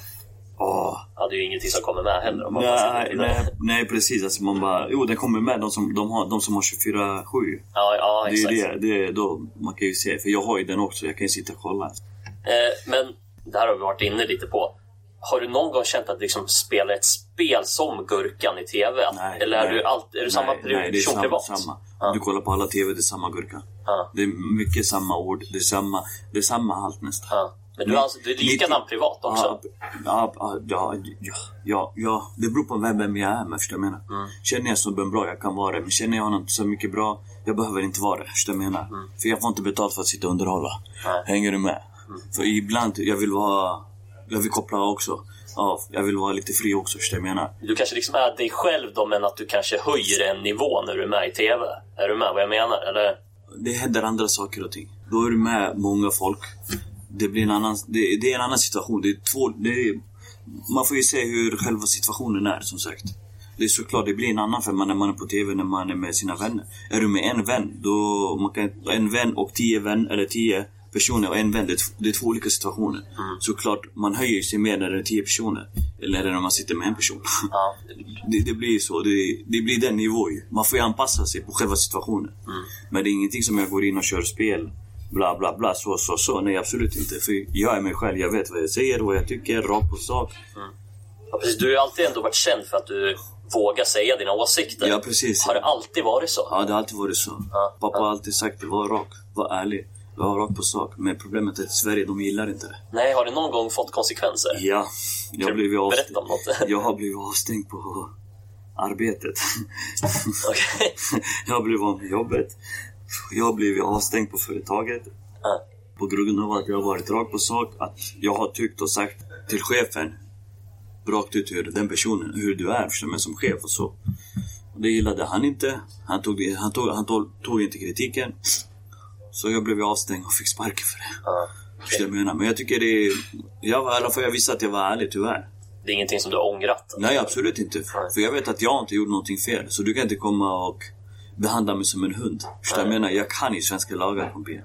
åh. Ja, det är ju ingenting som kommer med heller. Om man Nej, nej, nej, precis. Alltså man bara, jo den kommer med de som, de har, de som har 24-7. Ja, ja Det är ju exakt. det, det är då man kan ju se. För jag har ju den också, jag kan ju sitta och kolla. Eh, men det här har vi varit inne lite på. Har du någon gång känt att du liksom spelar ett spel som Gurkan i TV? Nej, Eller är nej. du, alltid, är du samma nej, nej, det är person samma, privat? samma. Ja. Du kollar på alla TV, det är samma gurka. Ja. Det är mycket samma ord, det är samma, det är samma allt nästan. Ja. Men du, är alltså, du är likadan privat också? Ja, ja, ja, ja, det beror på vem, vem jag är med, förstår jag menar? Mm. Känner jag snubben bra, jag kan vara det. Men känner jag honom inte så mycket bra, jag behöver inte vara det. Förstår jag menar? Mm. För jag får inte betalt för att sitta och underhålla. Nej. Hänger du med? För ibland, jag vill vara... Jag vill koppla också. Ja, jag vill vara lite fri också, förstår jag menar? Du kanske liksom är dig själv då, men att du kanske höjer en nivå när du är med i TV? Är du med vad jag menar? Eller? det händer andra saker och ting. Då är du med många folk. Det blir en annan, det, det är en annan situation. Det är två, det är, man får ju se hur själva situationen är, som sagt. Det är såklart, det blir en annan femma när man är på TV, när man är med sina vänner. Är du med en vän, då man kan, en vän och tio vän, eller tio personer och en vän, det är, t- det är två olika situationer. Såklart, man höjer sig mer när det är tio personer. Eller när man sitter med en person. Ja. [LAUGHS] Det, det blir så. Det, det blir den nivån ju. Man får ju anpassa sig på själva situationen. Men det är ingenting som jag går in och kör spel. Bla, bla, bla. Så, så, så. Nej, absolut inte. För jag är mig själv. Jag vet vad jag säger, vad jag tycker, rakt på sak. Ja, precis. Du har ju alltid ändå varit känd för att du vågar säga dina åsikter. Ja, precis. Har det alltid varit så? Ja, det har alltid varit så. Ja, Pappa ja. har alltid sagt det. Var rak. Var ärlig. Var rak på sak. Men problemet är att Sverige, de gillar inte det. Nej, har det någon gång fått konsekvenser? Ja. Jag har blivit avstängd. berätta om något? [LAUGHS] Jag har blivit avstängd på arbetet. [LAUGHS] Okej. Jag har blivit av med jobbet. Jag har blivit avstängd på företaget. Ja. På grund av att jag har varit rakt på sak. Att jag har tyckt och sagt till chefen rakt ut hur den personen, hur du är förstår du, som chef och så. Och det gillade han inte. Han tog, han tog, han tog, tog inte kritiken. Så jag blev avstängd och fick sparken för det. Ja. Förstår vad jag menar? Men jag tycker det är... Jag i alla fall jag visste att jag var ärlig tyvärr. Det är ingenting som du har ångrat? Nej, absolut inte. För jag vet att jag inte gjort någonting fel. Så du kan inte komma och behandla mig som en hund. Förstår jag menar? Jag kan ju svenska lagar, kom igen.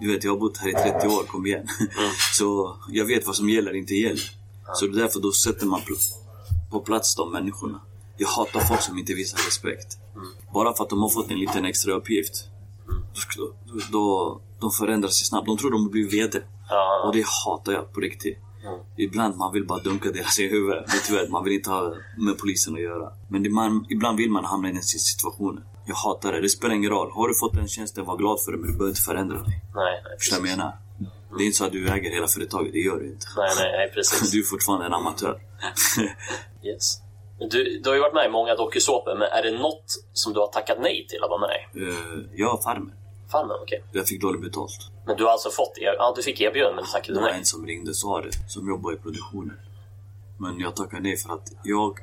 Du vet, jag har bott här i 30 år, kom igen. [LAUGHS] Så jag vet vad som gäller, inte gäller. Så det är därför då sätter man på plats de människorna. Jag hatar folk som inte visar respekt. Bara för att de har fått en liten extra uppgift. Då, de förändrar sig snabbt. De tror de blir VD. Ja. Och det hatar jag på riktigt. Ibland man vill bara dunka deras i huvudet. Men tyvärr, man vill inte ha med polisen att göra. Men man, ibland vill man hamna i den situationen. Jag hatar det. Det spelar ingen roll. Har du fått den tjänsten, var glad för det. Men du behöver inte förändra dig. Nej, nej, Förstår du vad jag menar? Det är inte så att du äger hela företaget. Det gör du inte. Nej, nej, nej, precis. [LAUGHS] Du är fortfarande en amatör. [LAUGHS] Yes. Du, du har ju varit med i många dokusåpor, men är det något som du har tackat nej till att vara med i? Eh, jag har Farmen. Farmen, okej. Jag fick dåligt betalt. Men du har alltså fått er... Ja, du fick erbjudande, men du Det tackade var nej. en som ringde och sa det, som jobbar i produktionen. Men jag tackar nej för att jag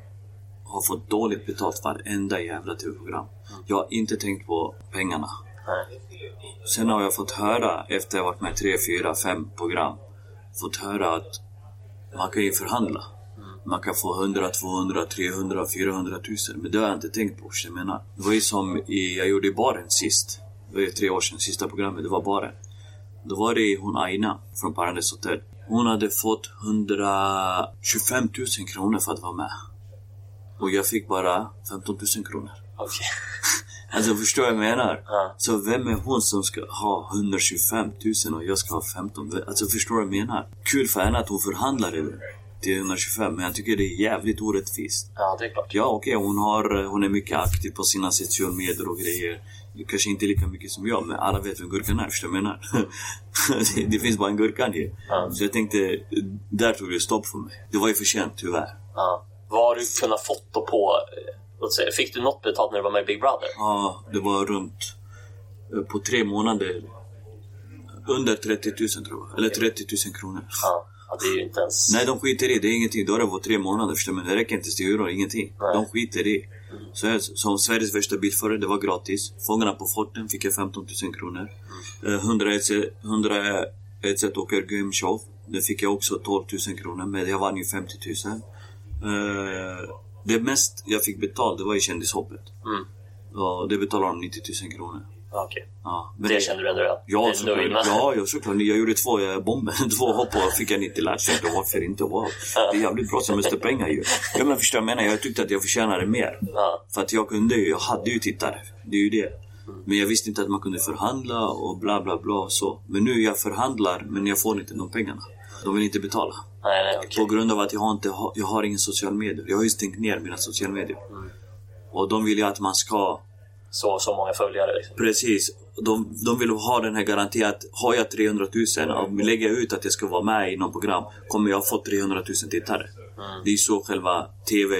har fått dåligt betalt varenda jävla tv-program. Jag har inte tänkt på pengarna. Nej. Sen har jag fått höra, efter jag varit med i tre, fyra, fem program, fått höra att man kan ju förhandla. Man kan få 100, 200, 300, 400 tusen. Men det har jag inte tänkt på, jag menar. Det var ju som i, jag gjorde i baren sist. Det var ju tre år sedan, sista programmet, det var baren. Då var det hon Aina från Paradise Hotel. Hon hade fått 125 000 kronor för att vara med. Och jag fick bara 15 000 kronor. Okej. [LAUGHS] Alltså förstår vad jag menar? Ja. Så vem är hon som ska ha 125 000 och jag ska ha 15? Alltså förstår du vad jag menar? Kul för henne att hon förhandlade det till 125 men jag tycker det är jävligt orättvist. Ja, det är klart. Ja okej, hon, har, hon är mycket aktiv på sina sociala medier och grejer. Kanske inte lika mycket som jag, men alla vet vem Gurkan är. Förstår du menar? det, [LAUGHS] det finns bara en Gurkan ju. Ja. Så jag tänkte, där tog det stopp för mig. Det var ju för sent, tyvärr. Ja. Vad har du kunnat fått då på... eh, Låt säga, fick du något betalt när du var med i Big Brother? Ja, det var runt... eh, På tre månader... Under 30 000 tror jag. Eller 30 000 kronor. Ja. Ja det är ju inte ens... Nej, de skiter i det. är ingenting. Då har det varit tre månader. Förstår du? Men det räcker inte till hyran. Ingenting. Nej. De skiter i. Så jag, som Sveriges värsta bilförare, det var gratis. Fångarna på forten fick jag 15 000 kronor. Eh, 101 se- 101 sätt åker game show. Det fick jag också 12 000 kronor. Men jag vann ju 50 000. Eh, det mest jag fick betalt, det var i kändishoppet. Mm. Och det betalade de 90 000 kronor. Ja, Okej. Ja, men Det kände du ändå? Ja, Det är såklart. nöjd med. Ja, ja, såklart. Jag gjorde två eh, bomber, [LAUGHS] två hopp och fick jag 90 lax. Jag varför inte? Wow. Det är jävligt bra semesterpengar ju. Ja, men förstår du jag menar? Jag tyckte att jag förtjänade mer. Ja. För att jag kunde ju, jag hade ju tittare. Det är ju det. Men jag visste inte att man kunde förhandla och bla bla bla och så. Men nu jag förhandlar, men jag får inte de pengarna. De vill inte betala. Nej, nej, okej. På grund av att jag har, inte, jag har ingen social medier. Jag har ju stängt ner mina sociala medier. Och de vill ju att man ska Så, så många följare liksom. Precis. De, de vill ha den här garantin att har jag 300 000 och lägger jag ut att jag ska vara med i något program kommer jag få 300 000 tittare. Det är så själva TV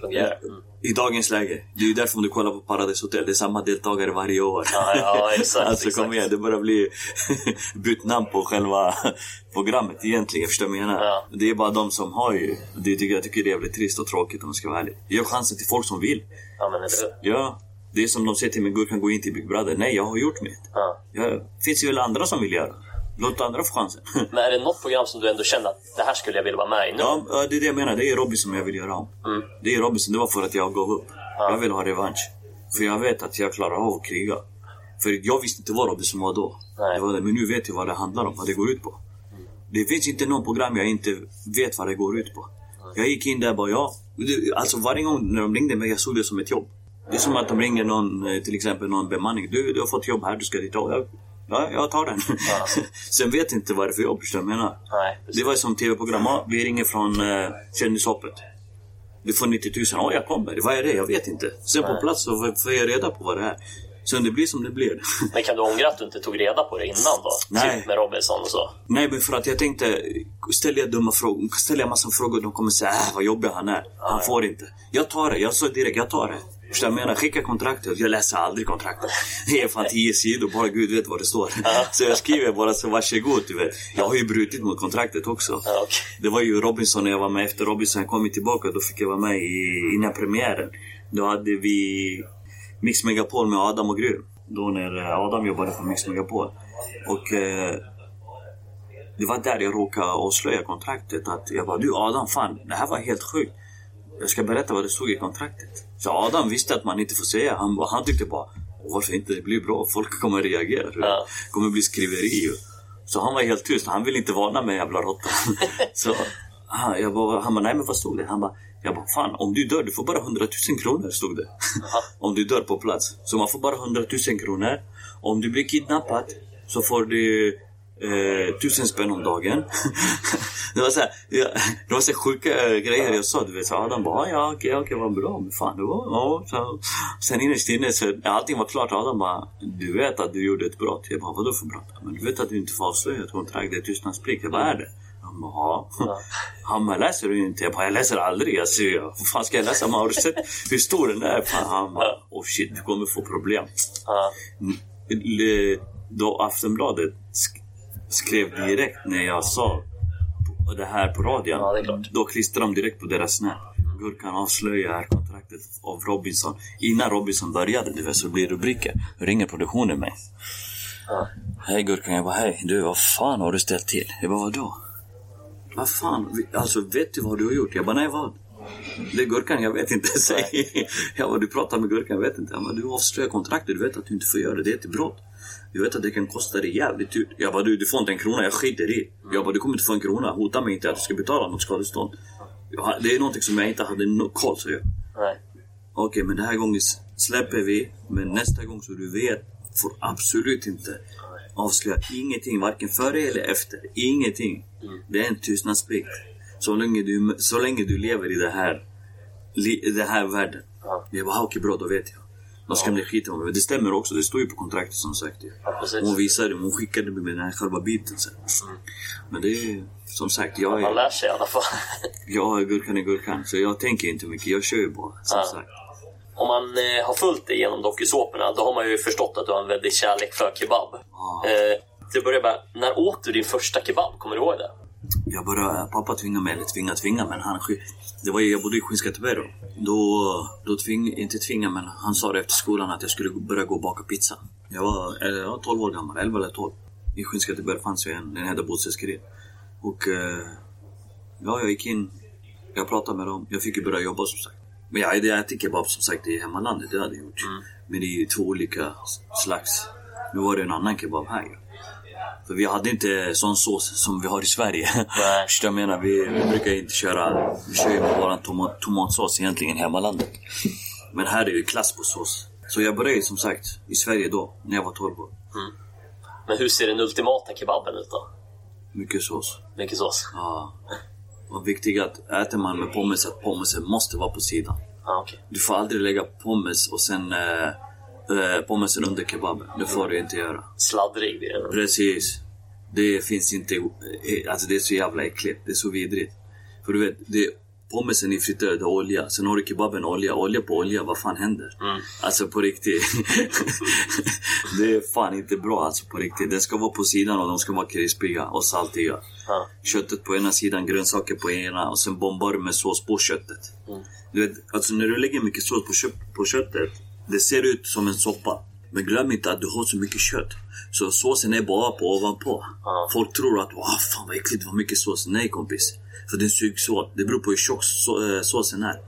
Fungerar. Mm. i dagens läge. Det är ju därför om du kollar på Paradise Hotel, det är samma deltagare varje år. Ja, ja, exakt, [LAUGHS] alltså kom igen, det börjar bli [LAUGHS] bytt namn på själva [LAUGHS] programmet egentligen. Förstår du vad jag menar? Ja. Det är bara de som har ju. Det tycker jag tycker det är jävligt trist och tråkigt om jag ska vara ärlig. Ge chansen till folk som vill. Ja, men eller hur? Ja, det är som de säger till mig, Gurkan gå in till Big Brother. Nej, jag har gjort mitt. Ja. Ja, finns ju väl andra som vill göra. Låt andra få chansen. [LAUGHS] Men är det något program som du ändå kände att det här skulle jag vilja vara med i nu? ja, ja, det är det jag menar. Det är Robinson jag vill göra om. Mm. Det är Robinson, det var för att jag gav upp. Jag vill ha revansch. För jag vet att jag klarar av att kriga. För jag visste inte vad Robinson var då. Det var det. Men nu vet jag vad det handlar om, vad det går ut på. Det finns inte någon program jag inte vet vad det går ut på. Jag gick in där och bara, ja. Det- Alltså varje gång när de ringde mig, jag såg det som ett jobb. Det är som att de ringer någon, eh, till exempel någon bemanning. Du, du har fått jobb här, du ska dit. Ja, jag, ja, jag tar den. [LAUGHS] Sen vet inte vad det är för jobb, förstår jag menar? Nej, precis. Det var som tv-program. Ja, vi ringer från eh, Kändishoppet. Du får 90 000. Ja, jag kommer. Vad är det? Jag vet inte. Sen på plats så får- jag reda på vad det är. Sen det blir som det blir. [LAUGHS] Men kan du ångra att du inte tog reda på det innan då? Nej. Typ med Robinson och så? Nej, men för att jag tänkte, ställer jag dumma frågor, ställer jag massa frågor, de kommer säga äh, vad jobbig han är. Han får inte. Jag tar det. Jag sa direkt, jag tar det. Förstår du vad jag menar? Skicka kontraktet. Jag läser aldrig kontraktet. Det är fan tio sidor, bara Gud vet vad det står. Så jag skriver bara så varsågod, du vet. Jag har ju brutit mot kontraktet också. Det var ju Robinson när jag var med. Efter Robinson kom tillbaka, då fick jag vara med i, innan premiären. Då hade vi Mix Megapol med Adam och Gry. Då när eh, Adam jobbade på Mix Megapol. Och eh, det var där jag råkade avslöja kontraktet. Att jag bara, du Adam, fan, det här var helt sjukt. Jag ska berätta vad det stod i kontraktet. Så Adam visste att man inte får säga. Han, han tyckte bara, varför inte? Det blir bra. Folk kommer reagera. Ja. Det kommer bli skriveri. Så han var helt tyst. Han ville inte varna mig, jävla råtta. [LAUGHS] Så han, jag bara, han bara, nej men vad stod det? Han bara, jag bara, fan om du dör, du får bara 100 000 kronor, stod det. [LAUGHS] om du dör på plats. Så man får bara 100 000 kronor. Om du blir kidnappad så får du Eh, tusen spänn om dagen. [LAUGHS] det var så här, ja, det var så sjuka eh, grejer jag sa. Du vet, så Adam bara, ja okej, okej, vad bra. Men fan, det var, ja. Så, sen innerst inne, så, när allting var klart, Adam bara, du vet att du gjorde ett brott. Jag bara, vadå för brott? Men du vet att du inte får avslöja ett kontrakt, det är tystnadsplikt. Jag bara, är det? Han bara, ja. [LAUGHS] Han bara, läser du inte? Jag bara, jag läser aldrig. Jag säger, vad fan ska jag läsa? Man, har du sett hur stor den är? Han bara, oh shit, du kommer få problem. Ja. Då Aftonbladet sk- skrev direkt när jag sa det här på radion. Ja, det är klart. Då klistrade de direkt på deras snap. Gurkan avslöjar kontraktet av Robinson. Innan Robinson började, du vet, så blir rubriker. Ringer produktionen mig. Ja. Hej Gurkan, jag bara hej. Du, vad fan har du ställt till? Jag bara vadå? Vad fan? Alltså vet du vad du har gjort? Jag bara nej vad? Det är Gurkan, jag vet inte. [LAUGHS] Säg. Jag bara du pratar med Gurkan, jag vet inte. Han bara du avslöjar kontraktet, du vet att du inte får göra det. Det är ett brott. Du vet att det kan kosta dig jävligt dyrt. Jag bara du, du får inte en krona, jag skiter i. Jag bara du kommer inte få en krona. Hota mig inte att du ska betala något skadestånd. Jag Det är någonting som jag inte hade no koll så jag. Nej. Okej, men den här gången släpper vi. Men nästa gång så du vet, får absolut inte avslöja ingenting, varken före eller efter. Ingenting. Det är en tystnadsplikt. Så länge du, så länge du lever i det här, li, i den här världen. Ja. Jag bara, okej bra, då vet jag. Då ska bli skit om det. Det stämmer också, det står ju på kontraktet som sagt. Ja. Hon visade, hon skickade mig med den här själva biten sen. Men det är som sagt, jag Man är, lär sig i alla fall. [LAUGHS] jag är gurkan i gurkan. Så jag tänker inte mycket, jag kör ju bara. Som Ja. sagt. Om man eh, har följt dig genom dokusåporna, då har man ju förstått att du har en väldig kärlek för kebab. Ja. Eh, till att börja med, när åt du din första kebab? Kommer du ihåg det? Jag bara, pappa tvingade mig, eller tvinga tvinga men han Det var jag bodde i Skinnskatteberg då. Då, då tving, inte tvinga men han sa det efter skolan att jag skulle börja gå och baka pizza. Jag var, eller, jag var 12 år gammal, 11 eller 12. I Skinnskatteberg fanns ju en, den hette Bostadskurir. Och eh, ja, jag gick in, jag pratade med dem, jag fick ju börja jobba som sagt. Men jag hade ätit kebab som sagt i hemmalandet, det hade jag gjort. Men det är ju två olika slags. Nu var det en annan kebab här ju. För vi hade inte sån sås som vi har i Sverige. [LAUGHS] Förstår jag menar? Vi, vi brukar inte köra... Vi kör ju med våran toma, tomatsås egentligen hemmalandet. Men här är det ju klass på sås. Så jag började som sagt i Sverige då, när jag var 12 år. Men hur ser den ultimata kebaben ut då? Mycket sås. Mycket sås? Ja. Och viktigt att äter man med pommes, att pommesen måste vara på sidan. Ja, okej. Du får aldrig lägga pommes och sen eh, eh, pommesen under kebaben. Det får du inte göra. Sladdrig blir den. Precis. Det finns inte... eh, Alltså det är så jävla äckligt. Det är så vidrigt. För du vet, det, pommesen är friterad av olja. Sen har du kebaben olja. Olja på olja, vad fan händer? Mm. Alltså på riktigt. [LAUGHS] det är fan inte bra alltså på riktigt. Den ska vara på sidan och de ska vara krispiga och saltiga. Ja. Köttet på ena sidan, grönsaker på ena och sen bombar du med sås på köttet. Mm. Du vet, alltså när du lägger mycket sås på, kö- på köttet, det ser ut som en soppa. Men glöm inte att du har så mycket kött. Så såsen är bara på ovanpå. Ja. Folk tror att wow, fan vad äckligt, vad mycket sås. Nej kompis. För den sugs åt. Det beror på hur tjock så, äh, såsen är.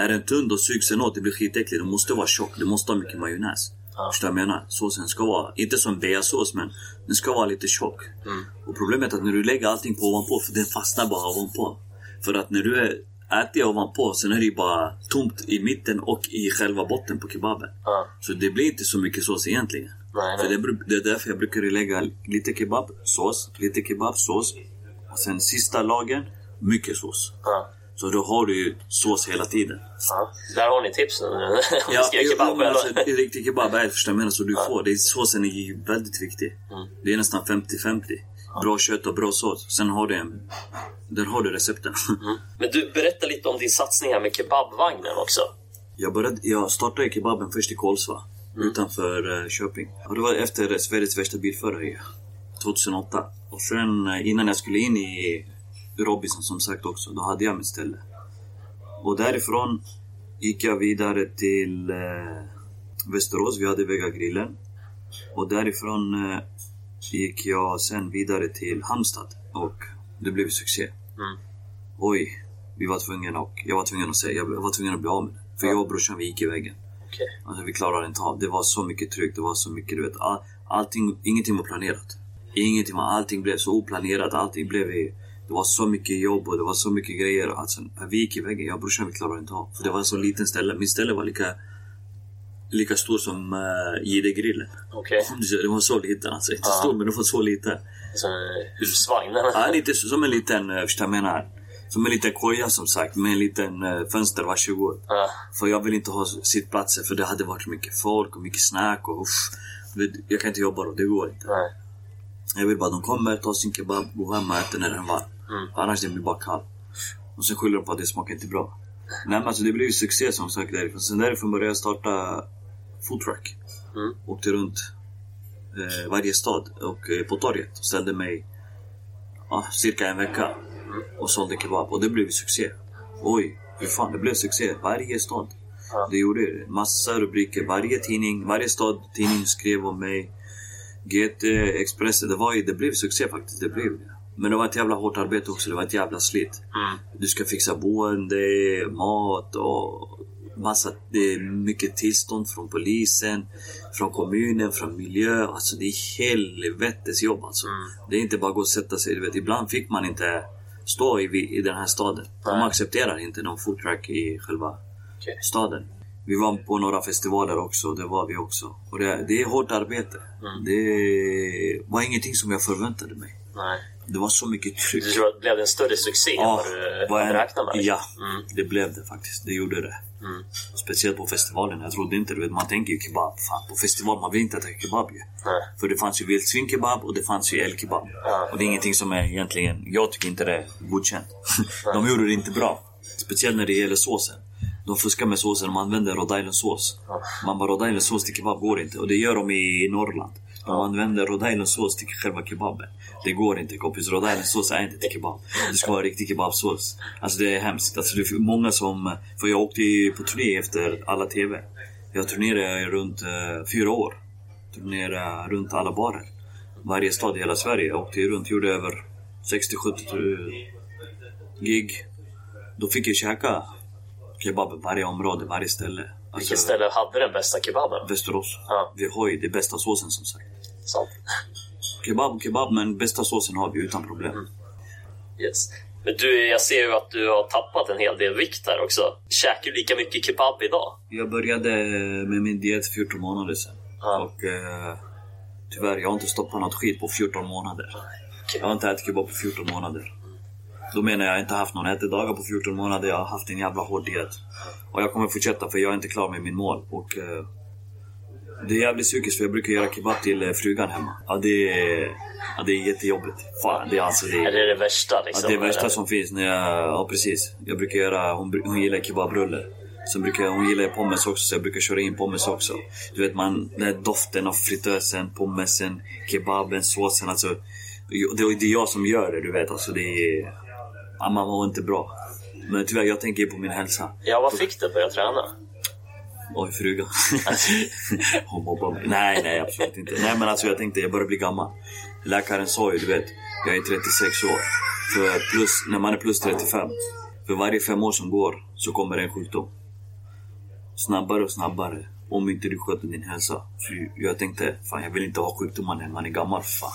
Är den tunn då sugs den åt, det blir skitäckligt. Den måste vara tjock, det måste ha mycket majonnäs. Ja. Förstår du vad jag menar? Såsen ska vara, inte som beasås men den ska vara lite tjock. Och problemet är att när du lägger allting på ovanpå, för den fastnar bara ovanpå. För att när du är, äter ovanpå, sen är det ju bara tomt i mitten och i själva botten på kebaben. Ja. Så det blir inte så mycket sås egentligen. Nej, För nej. det, bru- det är därför jag brukar lägga lite kebabsås, lite kebabsås. Och sen sista lagen, mycket sås. Ja. Så då har du ju sås hela tiden. Ja. Där har ni tips nu. [LAUGHS] Om du ska göra kebab. alltså, eller? en riktig kebab är första menar så du får. Det, såsen är ju väldigt viktig. Mm. Det är nästan 50-50. Bra kött och bra sås. Sen har du en... Där har du recepten. [LAUGHS] Men du, berätta lite om din satsning här med kebabvagnen också. Jag, började, jag startade kebaben först i Kolsva. Utanför uh, Köping. Och det var efter eh, Sveriges värsta bilförare 2008. Och sen eh, innan jag skulle in i Robinson som sagt också, då hade jag mitt ställe. Och därifrån gick jag vidare till eh, Västerås, vi hade Vega-grillen. Och därifrån eh, gick jag sen vidare till Halmstad och det blev succé. Mm. Oj, vi var tvungna och jag var tvungen att säga, jag var tvungen att bli av med det. För jag och brorsan vi gick i väggen. Okej. Alltså vi klarade inte av. Det var så mycket tryck, det var så mycket, du vet. All, allting, ingenting var planerat. Ingenting var, allting blev så oplanerat, allting blev i, Det var så mycket jobb och det var så mycket grejer. Alltså, vi gick i väggen, jag och brorsan vi klarade inte av. För det var en så liten ställe. Mitt ställe var lika lika stor som uh, Jihde-grillen. Okej. Den var så liten alltså. Inte Ja. stor, men den var så liten. Som en husvagn. Ja, lite som en liten, uh, förstår jag menar. Som en liten koja som sagt, med en liten uh, fönster, varsågod. Ja. För jag vill inte ha sittplatser för det hade varit mycket folk och mycket snack och uff. Jag kan inte jobba då, det går inte. Nej. Jag vill bara de kommer, tar sin kebab, går hem och äter när den är varm. Mm. Annars den blir bara kall. Och sen skyller de på att det smakar inte bra. Nej men alltså det blev ju succé som sagt därifrån. Sen därifrån började jag starta foodtruck. Mm. Åkte runt eh, varje stad och eh, på torget och ställde mig ah, cirka en vecka och sålde kebab. Och det blev succé. Oj, hur fan det blev succé. Varje stad. Ja. Det gjorde det. Massa rubriker. Varje tidning, varje stad tidning skrev om mig. GT, Expressen, det, var det blev succé faktiskt. Det blev det. Men det var ett jävla hårt arbete också. Det var ett jävla slit. Mm. Du ska fixa boende, mat och massa, det är mycket tillstånd från polisen, från kommunen, från miljö. Alltså det är helvetes jobb alltså. Mm. Det är inte bara att gå och sätta sig. Du vet, ibland fick man inte stå i, i den här staden. De accepterar inte någon foodtruck i själva Okej. staden. Vi var på några festivaler också, det var vi också. Och det, det är hårt arbete. Mm. Det var ingenting som jag förväntade mig. Nej. Det var så mycket tryck. Du tror att det blev en större succé än vad du räknat med? Ja, Mm. det blev det faktiskt. Det gjorde det. Mm. Speciellt på festivalen. Jag trodde inte, du vet, man tänker ju kebab. Fan, på festival, man vill inte äta kebab ju. Nej. För det fanns ju vildsvinkebab och det fanns ju älgkebab. Och det är ingenting som är egentligen, jag tycker inte det är godkänt. [LAUGHS] De gjorde det inte bra. Speciellt när det gäller såsen. De fuskar med såsen, de använder Rhode Island-sås. Man bara, Rhode Island-sås till kebab går inte. Och det gör de i Norrland. Man använder Rhode Island-sås till själva kebaben. Det går inte kompis, Rhode Island-sås är inte till kebab. Det ska vara riktig kebabsås. Alltså det är hemskt. Alltså det är många som... För jag åkte ju på turné efter alla TV. Jag turnerade runt eh, fyra år. Turnerade runt alla barer. Varje stad i hela Sverige. Jag åkte ju runt, gjorde över 60-70 eh, gig. Då fick jag käka kebab i varje område, varje ställe. Vilket ställe hade den bästa kebaben? Västerås. Ja. Vi har ju det bästa såsen som sagt. Sant. Kebab, kebab, men bästa såsen har vi utan problem. Mm. Yes. Men du, jag ser ju att du har tappat en hel del vikt här också. Käkar du lika mycket kebab idag? Jag började med min diet för 14 månader sedan. Ja. Och eh, tyvärr, jag har inte stoppat något skit på 14 månader. Okej. Jag har inte ätit kebab på 14 månader. Då menar jag inte haft någon ätedagar på 14 månader. Jag har haft en jävla hård diet. Och jag kommer fortsätta för jag är inte klar med min mål. Och eh, det är jävligt psykiskt för jag brukar göra kebab till eh, frugan hemma. Ja, det är, ja, det är jättejobbigt. Fan, det är alltså det. Är det det värsta Ja, liksom? det är värsta Eller? som finns. När jag, ja, precis. Jag brukar göra... Hon, hon gillar kebabrulle. Sen brukar jag, hon gillar pommes också, så jag brukar köra in pommes också. Du vet, man, den här doften av fritösen, pommesen, kebaben, såsen. Alltså, det, det är jag som gör det, du vet. Alltså, det är... Ja, man mår inte bra. Men tyvärr, jag tänker ju på min hälsa. Ja, vad fick att börja träna? Oj, fruga. [LAUGHS] Hon mobbar mig. Nej, nej, absolut inte. Nej, men alltså jag tänkte, jag börjar bli gammal. Läkaren sa ju, du vet, jag är 36 år. För plus, när man är plus 35, för varje fem år som går så kommer en sjukdom. Snabbare och snabbare. Om inte du sköter din hälsa. För jag tänkte, fan jag vill inte ha sjukdomar när man är gammal. Fan.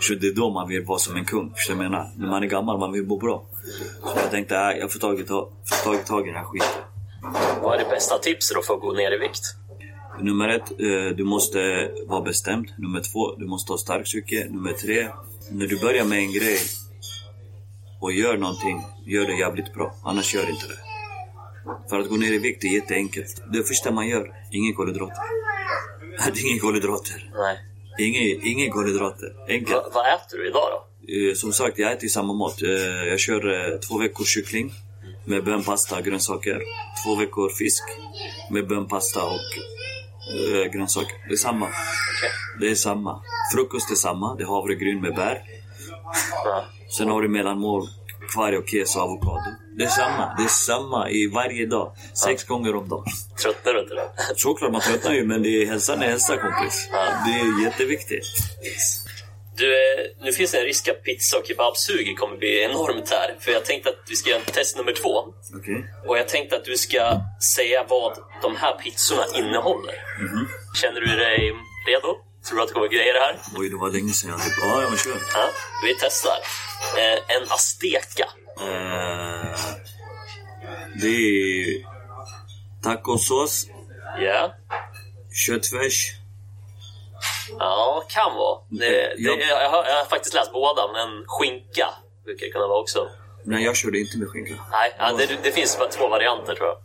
Så det är då man vill vara som en kung. Förstår du vad jag menar? När man är gammal, man vill må bra. Så jag tänkte, äh, jag får tag i, får tag, tag i den här skiten. Vad är det bästa tipset då för att gå ner i vikt? Nummer ett, eh, du måste vara bestämd. Nummer två, du måste ha stark psyke. Nummer tre, när du börjar med en grej och gör någonting, gör det jävligt bra. Annars gör inte det. För att gå ner i vikt är jätteenkelt. Det första man gör, ingen kolhydrater. [LAUGHS] Det är ingen kolhydrater. Nej. Ingen, ingen kolhydrater. Enkelt. Va, vad äter du idag då? Eh, Som sagt, jag äter samma mat. Eh, Jag kör eh, två veckor kyckling med bön, pasta, grönsaker. Två veckor fisk med bön, pasta och eh, grönsaker. Det är samma. Det är samma. Frukost är samma. Det är havregryn med bär. Ja. Sen har du mellanmål, kvarg och keso och avokado. Det är samma. Det är samma i varje dag. Sex gånger om dagen. Tröttnar du inte då? Såklart man tröttnar ju, men det är hälsan är hälsa kompis. Ja. Det är jätteviktigt. Du, eh, nu finns det en risk att pizza och kebabsuget kommer bli enormt här. För jag tänkte att vi ska göra test nummer två. Okej. Och jag tänkte att du ska säga vad de här pizzorna innehåller. Känner du dig redo? Tror du att det kommer grejer här? Oj, det var länge sedan jag... Ja, ja men kör. Ja, vi testar. Eh, en azteca. Eh, det är tacosås, Ja. Köttfärs. Ja, kan vara. Det, det, Jag- jag, har, jag har faktiskt läst båda, men skinka brukar det kunna vara också. Nej, jag körde inte med skinka. Nej, ja, det, det finns bara två varianter tror jag.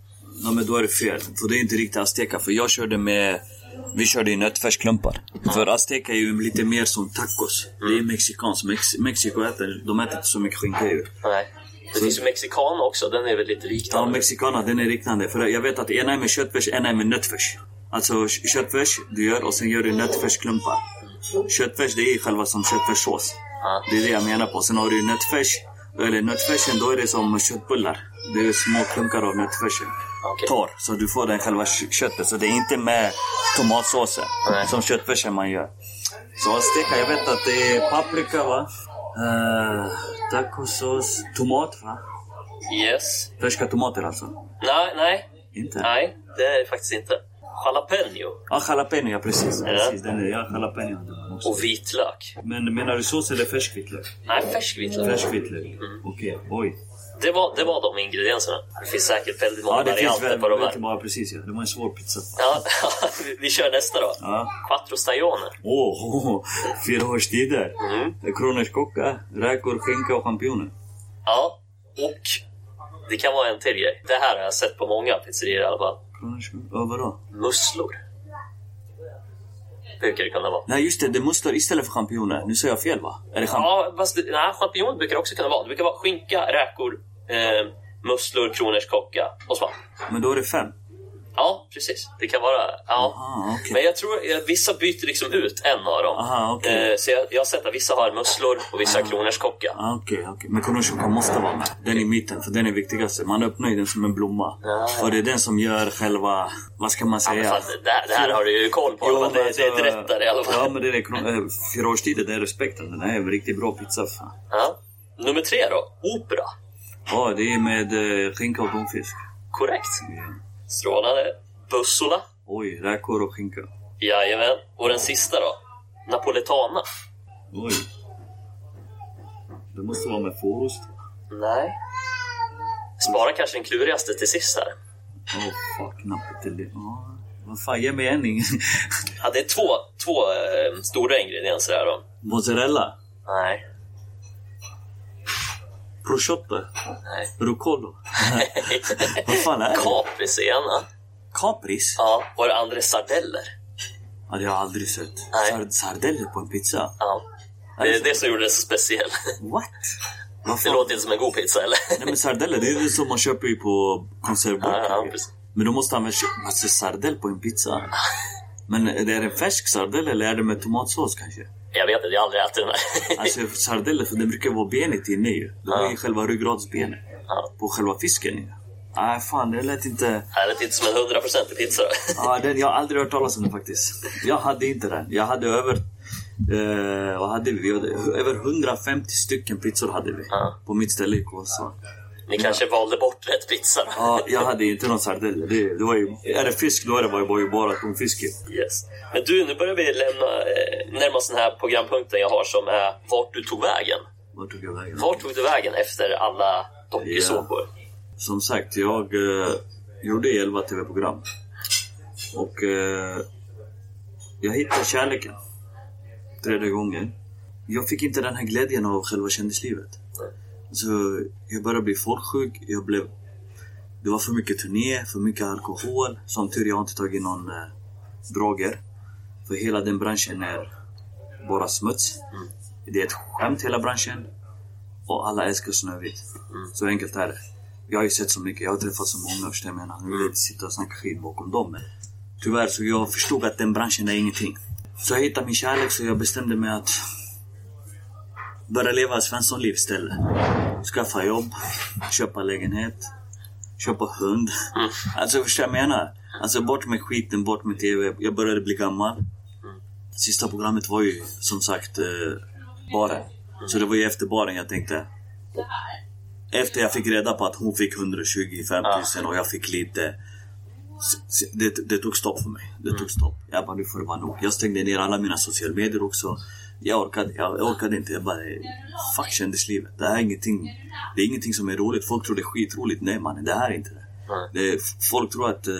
Ja, men då är det fel. För det är inte riktigt azteca. För jag körde med... Vi körde i nötfärsklumpar. För azteca är ju lite mer som tacos. Det är mexikanskt. Mex Mexiko äter, de äter inte så mycket skinka ju. Nej. Det finns ju mexikan också, den är väl lite Ja, liknande. mexicana, den är liknande. För jag vet att ena är med köttfärs, ena är med nötfärs. Alltså kö- köttfärs du gör och sen gör du nötfärsklumpar. Köttfärs det är själva som köttfärssås. Det är det jag menar på. Sen har du nötfärs. Eller nötfärsen, då är det som köttbullar. Det är små klunkar av nötfärsen. Okej. Torr, så du får den själva kö- köttet. Så det är inte med tomatsåsen Nej. som köttfärsen man gör. Så azteca, jag vet att det är paprika va? Uh, tacosås, tomat va? Yes. Färska tomater alltså? Nej, nej. Inte? Nej, det är det faktiskt inte. Jalapeno Ja, jalapeno, ja precis. Ja. precis den är, ja, jalapeno också. och vitlök. Men menar du sås eller färsk vitlök? Nej, färsk vitlök. Färsk vitlök? Mm. Okej, oj. Det var, det var de ingredienserna. Det finns säkert väldigt många Ja, det finns varianter väl. på de här. bara precis ja. Det var en svår pizza. Ja, [LAUGHS] vi- kör nästa då. Ja. Quattro stagione. Åh, [LAUGHS] oh, fyra årstider. Mm. Kronärtskocka, räkor, skinka och champinjoner. Ja, och det kan vara en till grej. Det här har jag sett på många pizzerior i alla fall. Ja, vadå? Musslor. Brukar det kunna vara. Nej, just det. Det måste istället för champinjoner. Nu säger jag fel va? Är det champ- Ja, fast det- nej, champinjon brukar det också kunna vara. Det brukar vara skinka, räkor, eh, musslor, kronärtskocka och svamp. Men då är det fem. Ja, precis. Det kan vara... Ja. Ah, okej. Men jag tror att vissa byter liksom ut en av dem. Aha, okej. eh, så jag, jag har sett att vissa har musslor och vissa har kronärtskocka. Okej, okej. Men kronärtskocka måste vara med. Den i mitten, för den är viktigaste. Man öppnar ju den som en blomma. Ja. För det är den som gör själva... Vad ska man Ja, säga? fan, det, här, det här har du ju koll på. Jo, men det, det är alltså, ett rättare i alla fall. Ja, men det är äh, fyra årstider, det är respekten. Den här är en riktigt bra pizza. Fan. Ja. Nummer tre då. Opera. Ja, det är med äh, skinka och tonfisk. Korrekt. Ja. Strålande. Bussola. Oj, räkor och skinka. Jajamän. Och den sista då. Napoletana. Oj. Det måste vara med fårost. Nej. Spara kanske den klurigaste till sist här. Åh, oh, fuck. Napoli. Ja, vad fan, ge mig en. Ja, det är två, två eh, stora ingredienser här då. Mozzarella. Nej. Prosciutto. Nej. Rucolo. vad fan är det? Capris är ena. Kapris? Ja. Och det andra är sardeller. Ja, det har jag aldrig sett. Nej. Sard- sardeller på en pizza? Ja. Det är det som gjorde den så speciell. What? Vad Det låter inte som en god pizza, eller? Nej men sardeller, det är ju som man köper ju på konservburkar. Ja, ja, men då måste han väl köpa alltså, sardell på en pizza? Men är det en färsk sardell eller är det med tomatsås kanske? Jag vet inte, jag har aldrig ätit den. Alltså sardeller, för det brukar vara benet inne ju. Det var Ja. ju själva ryggradsbenet. Ja. På själva fisken. Nej fan, det lät inte... Det lät inte som en hundraprocentig pizza. Ja, den, jag har aldrig hört talas om den faktiskt. Jag hade inte den. Jag hade över... Eh, vad hade vi? vi hade, över 150 stycken pizzor hade vi. Ja. På mitt ställe i Kåsa. Ni kanske valde bort rätt pizza? Ja, jag hade inte någon sardeller. Det, det var ju, är det fisk, då är det bara, bara, bara tonfisk ju. Yes. Men du, nu börjar vi lämna, eh, närma oss den här programpunkten jag har som är Vart du tog vägen. Vart tog jag vägen? Vart tog du vägen efter alla dokusåpor? Som sagt, jag eh, gjorde 11 tv-program. Och eh, jag hittade kärleken. Tredje gången. Jag fick inte den här glädjen av själva kändislivet. Så jag började bli folksjuk. Jag blev... Det var för mycket turné, för mycket alkohol. Som tur jag har inte tagit någon eh, droger. För hela den branschen är bara smuts. Det är ett skämt hela branschen. Och alla älskar Snövit. Så enkelt är det. Jag har ju sett så mycket, jag har träffat så många förstår jag menar. Jag vill inte sitta och snacka skit bakom dem. Men tyvärr så jag förstod att den branschen är ingenting. Så jag hittade min kärlek så jag bestämde mig att börja leva Svenssonliv istället. Skaffa jobb, köpa lägenhet, köpa hund. Alltså förstår jag menar? Alltså bort med skiten, bort med TV. Jag började bli gammal. Sista programmet var ju som sagt eh, baren. Så det var ju efter baren jag tänkte efter jag fick reda på att hon fick 125 000 och jag fick lite det, det tog stopp för mig. Det tog stopp. Jag bara, nu får det vara nog. Jag stängde ner alla mina sociala medier också. Jag orkade, jag orkade inte. Jag bara, fuck kändislivet. Det här är ingenting, det är ingenting som är roligt. Folk tror det är skitroligt. Nej mannen, det här är inte det. det är, folk tror att, eh,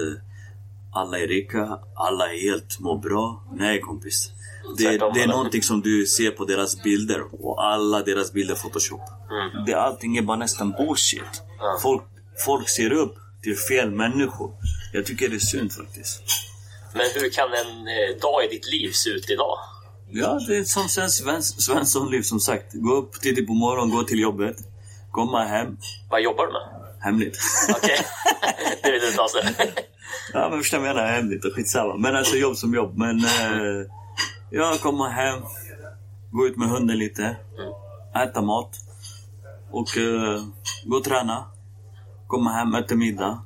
alla är rika, alla är helt mår bra. Nej kompis. Det, det är någonting som du ser på deras bilder och alla deras bilder photoshop. Det, allting är bara nästan bullshit. Folk, folk ser upp till fel människor. Jag tycker det är synd faktiskt. Men hur kan en eh, dag i ditt liv se ut idag? Ja, det är som Svens, Svens, Svenssonliv som sagt. Gå upp tidigt på morgonen, gå till jobbet, komma hem, Vad jobbar du med? hemligt. Okej, [LAUGHS] det vill du inte avslöja. ja, men förstår jag menar, hemligt och skitsamma. Men alltså jobb som jobb. Men eh, jag kommer hem, gå ut med hunden lite, äta mat och eh, gå och träna. Komma hem, äta middag,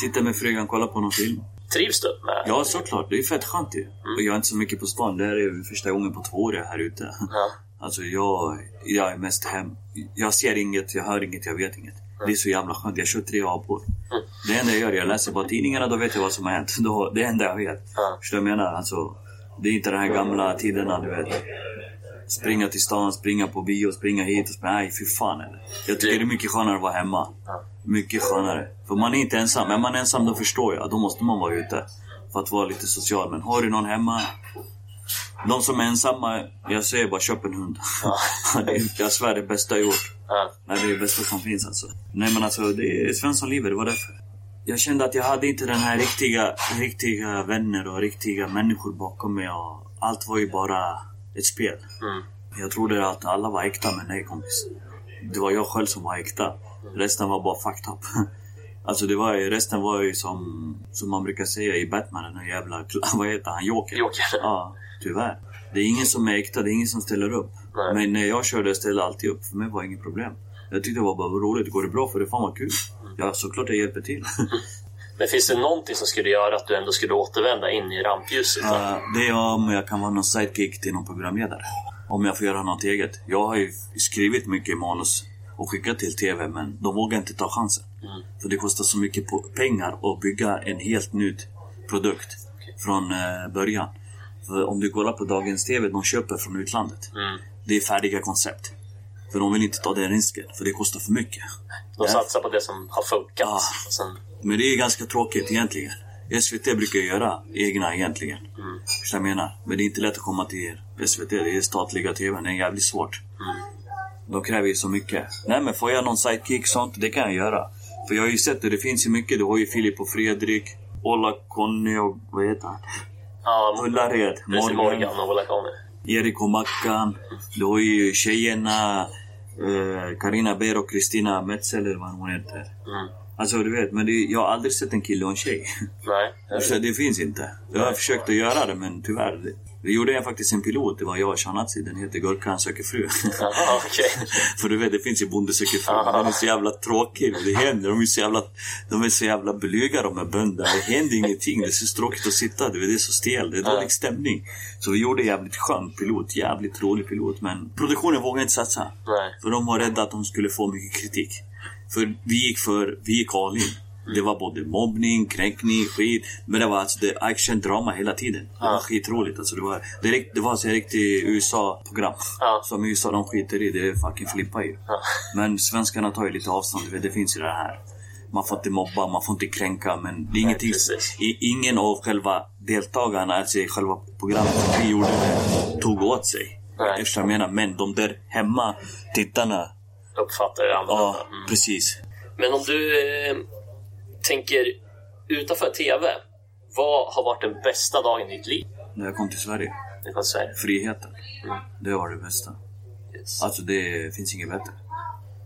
sitta med frugan, kolla på någon film. Trivs du med Ja, såklart. Det är fett skönt ju. Och jag är inte så mycket på stan. Det här är första gången på två år jag är här ute. Ja. [LAUGHS] Alltså jag, jag är mest hem. Jag ser inget, jag hör inget, jag vet inget. Det är så jävla skönt. Jag kör tre apor. Det enda jag gör, jag läser bara tidningarna, då vet jag vad som har hänt. [LAUGHS] Då, det enda jag vet. Ja. Förstår du vad jag menar? Alltså, det är inte de här gamla tiderna, du vet. Springa till stan, springa på bio, springa hit och springa... Nej, fy fan eller. Jag tycker det är mycket skönare att vara hemma. Mycket skönare. För man är inte ensam. Är man ensam då förstår jag. Då måste man vara ute. För att vara lite social. Men har du någon hemma, de som är ensamma, jag säger bara köp en hund. [LAUGHS] det är, jag svär det bästa jag gjort. Nej, det är det bästa som finns alltså. Nej men alltså, det är Svenssonlivet, det var därför. Jag kände att jag hade inte den här riktiga, riktiga vänner och riktiga människor bakom mig. Och allt var ju bara ett spel. Mm. Jag trodde att alla var äkta, men nej kompis. Det var jag själv som var äkta. Resten var bara fucked up. [LAUGHS] Alltså det var resten var ju som, som man brukar säga i Batman, den här jävla, [LAUGHS] vad heter han, Joker? Joker. Ja, tyvärr. Det är ingen som är äkta, det är ingen som ställer upp. Nej. Men när jag körde, ställde alltid upp. För mig var det inget problem. Jag tyckte det var bara roligt. Går det bra för det, fan vad kul. Ja, såklart jag hjälper till. [LAUGHS] Men finns det någonting som skulle göra att du ändå skulle återvända in i rampljuset? Uh, det är om jag kan vara någon sidekick till någon programledare. Om jag får göra något eget. Jag har ju skrivit mycket i manus och skickat till TV, men de vågar inte ta chansen. För det kostar så mycket pengar att bygga en helt ny produkt från eh, början. För om du kollar på dagens TV, de köper från utlandet. Mm. Det är färdiga koncept. För de vill inte ta den risken, för det kostar för mycket. De satsar på det som har funkat. Och sen, Men det är ganska tråkigt egentligen. SVT brukar göra egna egentligen. Mm. Förstår jag menar? Men det är inte lätt att komma till SVT. Det är statliga TVn. Det är jävligt svårt. De kräver ju så mycket. Nej men får jag någon sidekick sånt, det kan jag göra. För jag har ju sett det, det finns ju mycket. Du har ju Filip och Fredrik, Ola, Conny och vad heter han? ja, Ullared, Precis, Morgan och Ola Conny. Erik och Mackan. Du har ju tjejerna, Karina Ber och Kristina Metzel eller vad hon heter. Mm. Alltså du vet, men det, jag har aldrig sett en kille och en tjej. Nej. Så det finns inte. Jag har försökt att göra det men tyvärr. Det, det gjorde jag faktiskt en pilot. Det var jag och Shanazi. Den heter Gurkan söker fru. Okej. [LAUGHS] För du vet, det finns ju Bonde söker fru. Ja. Den är så jävla tråkig. Det händer. De är så jävla, de är så jävla blyga de här bönderna. Det händer ingenting. Det är så tråkigt att sitta. Det är så stel. Det är dålig stämning. Så vi gjorde jävligt skön pilot. Jävligt rolig pilot. Men produktionen vågade inte satsa. Nej. För de var rädda att de skulle få mycket kritik. För vi gick för, vi gick all in. Det var både mobbning, kränkning, skit. Men det var alltså det action, drama hela tiden. Det var skitroligt. Alltså det var, rikt- det var så riktigt USA-program. Ja. Som USA de skiter i. Det är fucking flippar ju. Ja. Men svenskarna tar ju lite avstånd. Det finns ju det här. Man får inte mobba, man får inte kränka. Men det är ingenting. ingen av själva deltagarna, alltså själva programmet som vi gjorde tog åt sig. Nej. Vad jag menar? Men de där hemma, tittarna, Uppfattar det annorlunda. Ja, Mm. precis. Men om du eh, tänker utanför TV. Vad har varit den bästa dagen i ditt liv? När jag kom till Sverige. Det kan säga. Friheten. Mm. Det var det bästa. Yes. Alltså det finns inget bättre.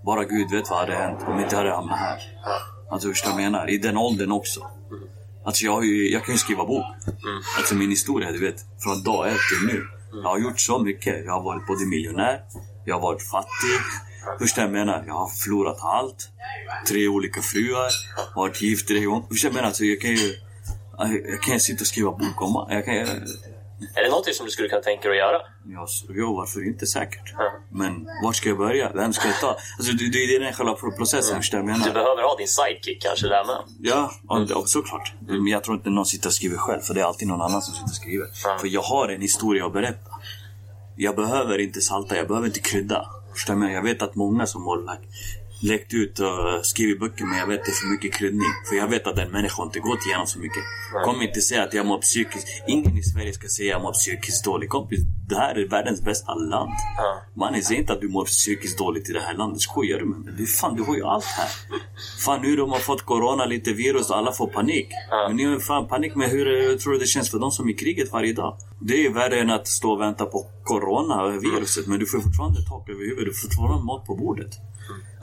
Bara Gud vet vad hade hänt om inte hade hamnat här. Ja. Alltså förstår jag menar? I den åldern också. Alltså jag, ju, jag kan ju skriva bok. Mm. Alltså min historia, du vet. Från dag ett till nu. Jag har gjort så mycket. Jag har varit både miljonär, jag har varit fattig. Förstår du jag menar? Jag har förlorat allt. Tre olika fruar. Varit gift tre gånger. Förstår du jag menar? Alltså jag kan ju... Jag kan sitta och skriva bok om... Jag kan, Är det någonting som du skulle kunna tänka dig att göra? Ja, ja, varför inte säkert? Ja. Men vart ska jag börja? Vem ska jag ta? Alltså det, det är den själva processen, förstår du vad jag Du menar? behöver ha din sidekick kanske där med. Ja, ja, ja, såklart. Men jag tror inte någon sitter och skriver själv, för det är alltid någon annan som sitter och skriver. För jag har en historia att berätta. Jag behöver inte salta, jag behöver inte krydda. Förstår jag? Jag vet att många som har lagt, läckt ut och skrivit böcker men jag vet det är för mycket kryddning. För jag vet att den människan inte gått igenom så mycket. Kom inte säga att jag mår psykiskt... Ingen i Sverige ska säga att jag mår psykiskt dåligt. Kompis, det här är världens bästa land. Ja. Mannen, säg inte att du mår psykiskt dåligt i det här landet. Skojar du med mig? Du, fan, du har ju allt här. Fan, nu de har fått corona, lite virus och alla får panik. Men ni har fan panik med hur eh, tror du det känns för de som är i kriget varje dag? Det är värre än att stå och vänta på corona, viruset. Men du får fortfarande tak över huvudet. Du får fortfarande mat på bordet.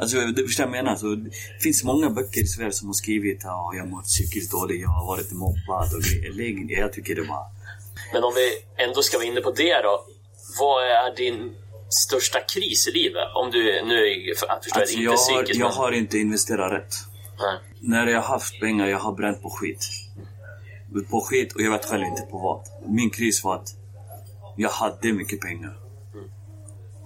Alltså, det förstår jag menar. Så, det finns många böcker i Sverige som har skrivit att jag mår psykiskt dåligt, jag har varit mobbad och. Lägg- Jag tycker det var... Men om vi ändå ska vara inne på det då. Vad är din största kris i livet? Om du nu förstår Alltså, jag jag, inte har, psykiskt. jag men- har inte investerat rätt. Nej. När jag har haft pengar, jag har bränt på skit. På skit och jag vet själv inte på vad. Min kris var att jag hade mycket pengar.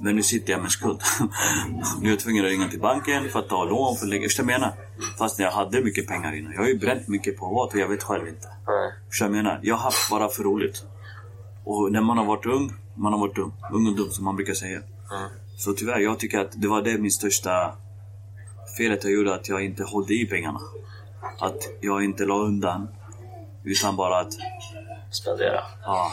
Men nu sitter jag med skuld. [LAUGHS] nu är jag tvungen att ringa till banken för att ta lån för att lägga... Jag menar? Fast jag hade mycket pengar innan. Jag har ju bränt mycket på vad och jag vet själv inte. Förstår jag menar? Jag har haft bara för roligt. Och när man har varit ung, man har varit dum. Ung och dum som man brukar säga. Så tyvärr, jag tycker att det var det min största felet jag gjorde, att jag inte hållde i pengarna. Att jag inte la undan. Utan bara att, Spendera. ja.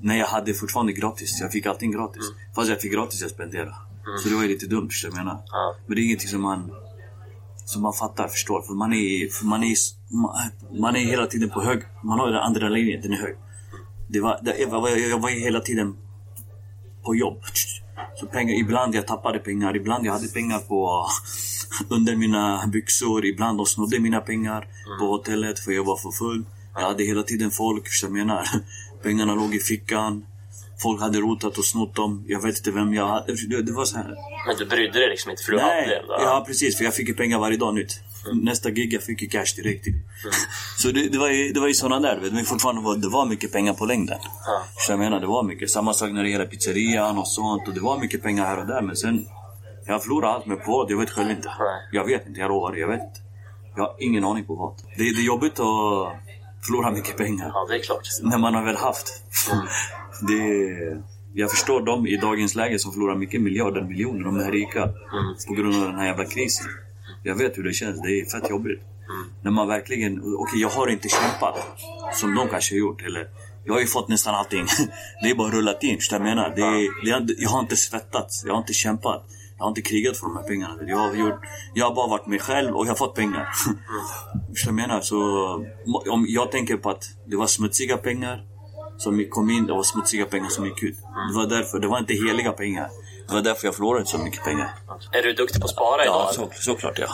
Nej, jag hade fortfarande gratis. Jag fick allting gratis. Fast jag fick gratis, jag spenderade. Så det var ju lite dumt, jag menar? Ja. Men det är ingenting som man, som man fattar, förstår. För man är, för man är, man- är hela tiden på hög. Man har den adrenalinet, den är hög. Det var, det, jag, var, jag var hela tiden på jobb. Så pengar, ibland jag tappade pengar, ibland jag hade pengar på [LAUGHS] under mina byxor, ibland de snodde mina pengar på hotellet för jag var för full. Jag hade hela tiden folk, vad jag menar? Pengarna låg i fickan. Folk hade rotat och snott dem. Jag vet inte vem jag hade. Det, det var så här. Men du brydde dig liksom inte för du hade Nej, ändå... ja precis. För jag fick ju pengar varje dag nytt. Nästa gig jag fick ju cash direkt. Typ. Så det, det var ju, det var ju såna där. vet. Men fortfarande var det var mycket pengar på längden. Ja. Så jag menar, det var mycket. Samma sak när det gäller pizzerian och sånt. Och det var mycket pengar här och där. Men sen, jag förlorade allt med på. Jag vet själv inte. Jag vet inte, jag lovar. Jag vet inte. Jag har ingen aning på vad. Det, det är jobbigt att förlora mycket pengar. ja, det är klart. När man har väl haft. [LAUGHS] Det, jag förstår dem i dagens läge som förlorar mycket miljarder, miljoner. De är rika på grund av den här jävla krisen. Jag vet hur det känns. Det är fett jobbigt. När man verkligen... Okej, jag har inte kämpat som de kanske har gjort. Eller, jag har ju fått nästan allting. [LAUGHS] Det är bara rullat in. Jag menar? Det är, det är, jag har inte svettats. Jag har inte kämpat. Jag har inte krigat för de här pengarna. Jag har, gjort, jag har bara varit mig själv och jag har fått pengar. Förstår du vad jag menar? Så, om jag tänker på att det var smutsiga pengar som kom in, det var smutsiga pengar som gick ut. Det var därför, det var inte heliga pengar. Det var därför jag förlorade så mycket pengar. Är du duktig på att spara idag? Ja, så, såklart ja.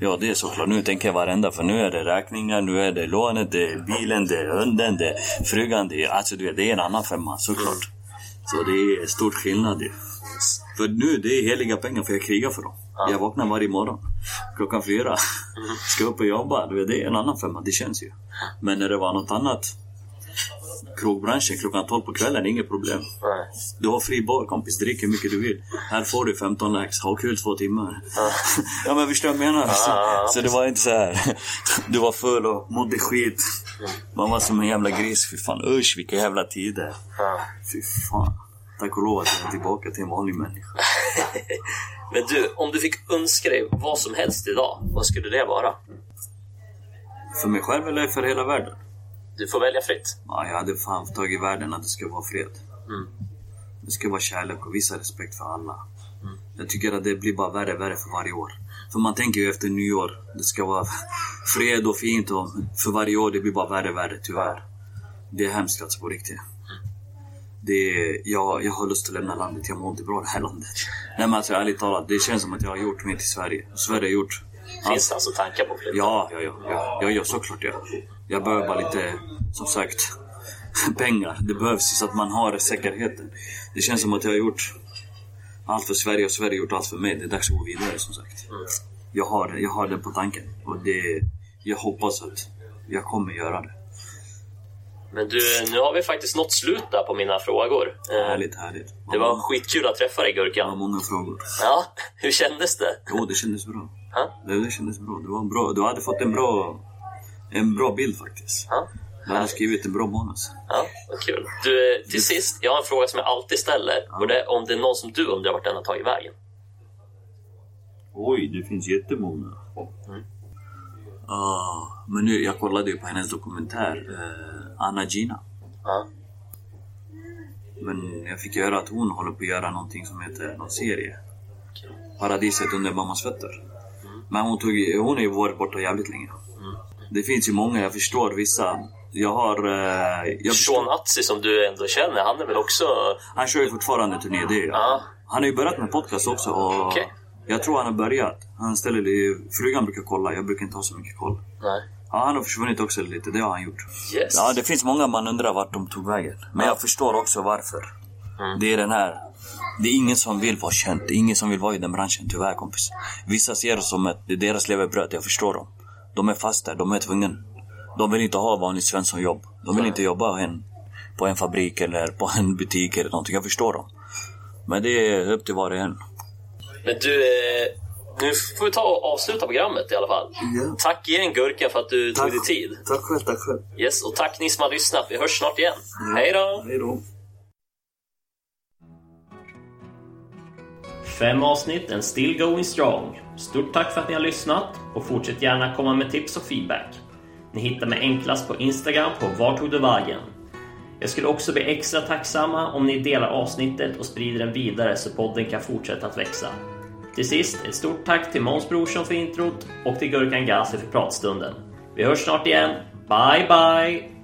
Ja, det är såklart. Nu tänker jag varenda, för nu är det räkningar, nu är det lånet, det är bilen, det är hunden, det är frugan, det är, alltså det är en annan femma, såklart. Så det är stor skillnad ju. För nu, det är heliga pengar för jag krigar för dem. Jag vaknar varje morgon. Klockan fyra. Ska upp och jobba. Det är en annan femma, det känns ju. Men när det var något annat, krogbranschen klockan 12 på kvällen, inget problem. Nej. Du har fri bar kompis, drick hur mycket du vill. Här får du 15 lax, ha kul två timmar. ja men förstår du vad jag menar? Så, ja, så det var inte så här. Du var full och mådde skit. Man var som en jävla gris. Fy fan usch vilka jävla tider. Ja. Fy fan. Tack och lov att jag är tillbaka till en vanlig människa. [LAUGHS] Men du, om du fick önska dig vad som helst idag, vad skulle det vara? För mig själv eller för hela världen? Du får välja fritt. Ja, jag hade fan tagit världen att det ska vara fred. Mm. Det ska vara kärlek och visa respekt för alla. Jag tycker att det blir bara värre och värre för varje år. För man tänker ju efter nyår, det ska vara [LAUGHS] fred och fint och för varje år det blir bara värre och värre, tyvärr. Det är hemskt alltså på riktigt. Det jag, jag har lust att lämna landet, jag mår inte bra i det här landet. Nej men alltså ärligt talat, det känns som att jag har gjort mer till Sverige. Sverige har gjort Finns det alltså tankar på flytt? Ja, ja, ja, ja, ja, ja såklart ja. Jag behöver bara lite, som sagt, [LAUGHS] pengar. Det behövs så att man har säkerheten. Det känns som att jag har gjort allt för Sverige och Sverige har gjort allt för mig. Det är dags att gå vidare som sagt. Jag har jag har det på tanken. Och det, jag hoppas att jag kommer göra det. Men du, nu har vi faktiskt nått slut där på mina frågor. Eh, Härligt, härligt. Det var skitkul att träffa dig Det var Gurkan. många frågor. Ja, [LAUGHS] hur kändes det? Jo, det kändes bra. Ja? Det, det kändes bra. Det var bra. Du hade fått en bra, en bra bild faktiskt. Ja, Du hade skrivit en bra manus. ja vad kul. Du, till sist, jag har en fråga som jag alltid ställer. Och det är om det är någon som du undrar vart den har tagit vägen. Oj. Det finns jättemånga. Ah, men nu, jag kollade ju på hennes dokumentär, eh, Anna Gina. Ja. Men jag fick höra att hon håller på att göra någonting som heter någon serie. Paradiset under mammas fötter. Men hon, tog, hon har ju varit borta jävligt länge. Det finns ju många, jag förstår vissa. Jag har... Eh, jag Sean Atzi som du ändå känner, han är väl också... Han kör ju fortfarande turné, det är Ja. Han har ju börjat med podcast också och Okej. jag tror han har börjat. Han ställer frugan brukar kolla, jag brukar inte ha så mycket koll. Nej. Ja, han har försvunnit också lite, det har han gjort. Yes. Ja, det finns många man undrar vart de tog vägen. Men jag förstår också varför. Det är den här... Det är ingen som vill vara känd. Det är ingen som vill vara i den branschen, tyvärr kompis. Vissa ser det som att det är deras levebröd, jag förstår dem. De är fast där, de är tvungna. De vill inte ha vanligt svenssonjobb. De vill inte jobba en, på en fabrik eller på en butik eller någonting. Jag förstår dem. Men det är upp till var och en. Men du, eh, nu får vi ta och avsluta programmet i alla fall. Ja. Tack igen Gurka för att du tog dig tid. Tack själv, tack själv. Yes, och tack ni som har lyssnat. Vi hörs snart igen. Hej då! Hej då. Fem avsnitt and still going strong. Stort tack för att ni har lyssnat och fortsätt gärna komma med tips och feedback. Ni hittar mig enklast på Instagram på Vart tog du vägen? Jag skulle också bli extra tacksamma om ni delar avsnittet och sprider den vidare så podden kan fortsätta att växa. Till sist, ett stort tack till Måns Brorsson för introt och till Gurkan Gazi för pratstunden. Vi hörs snart igen. Bye bye!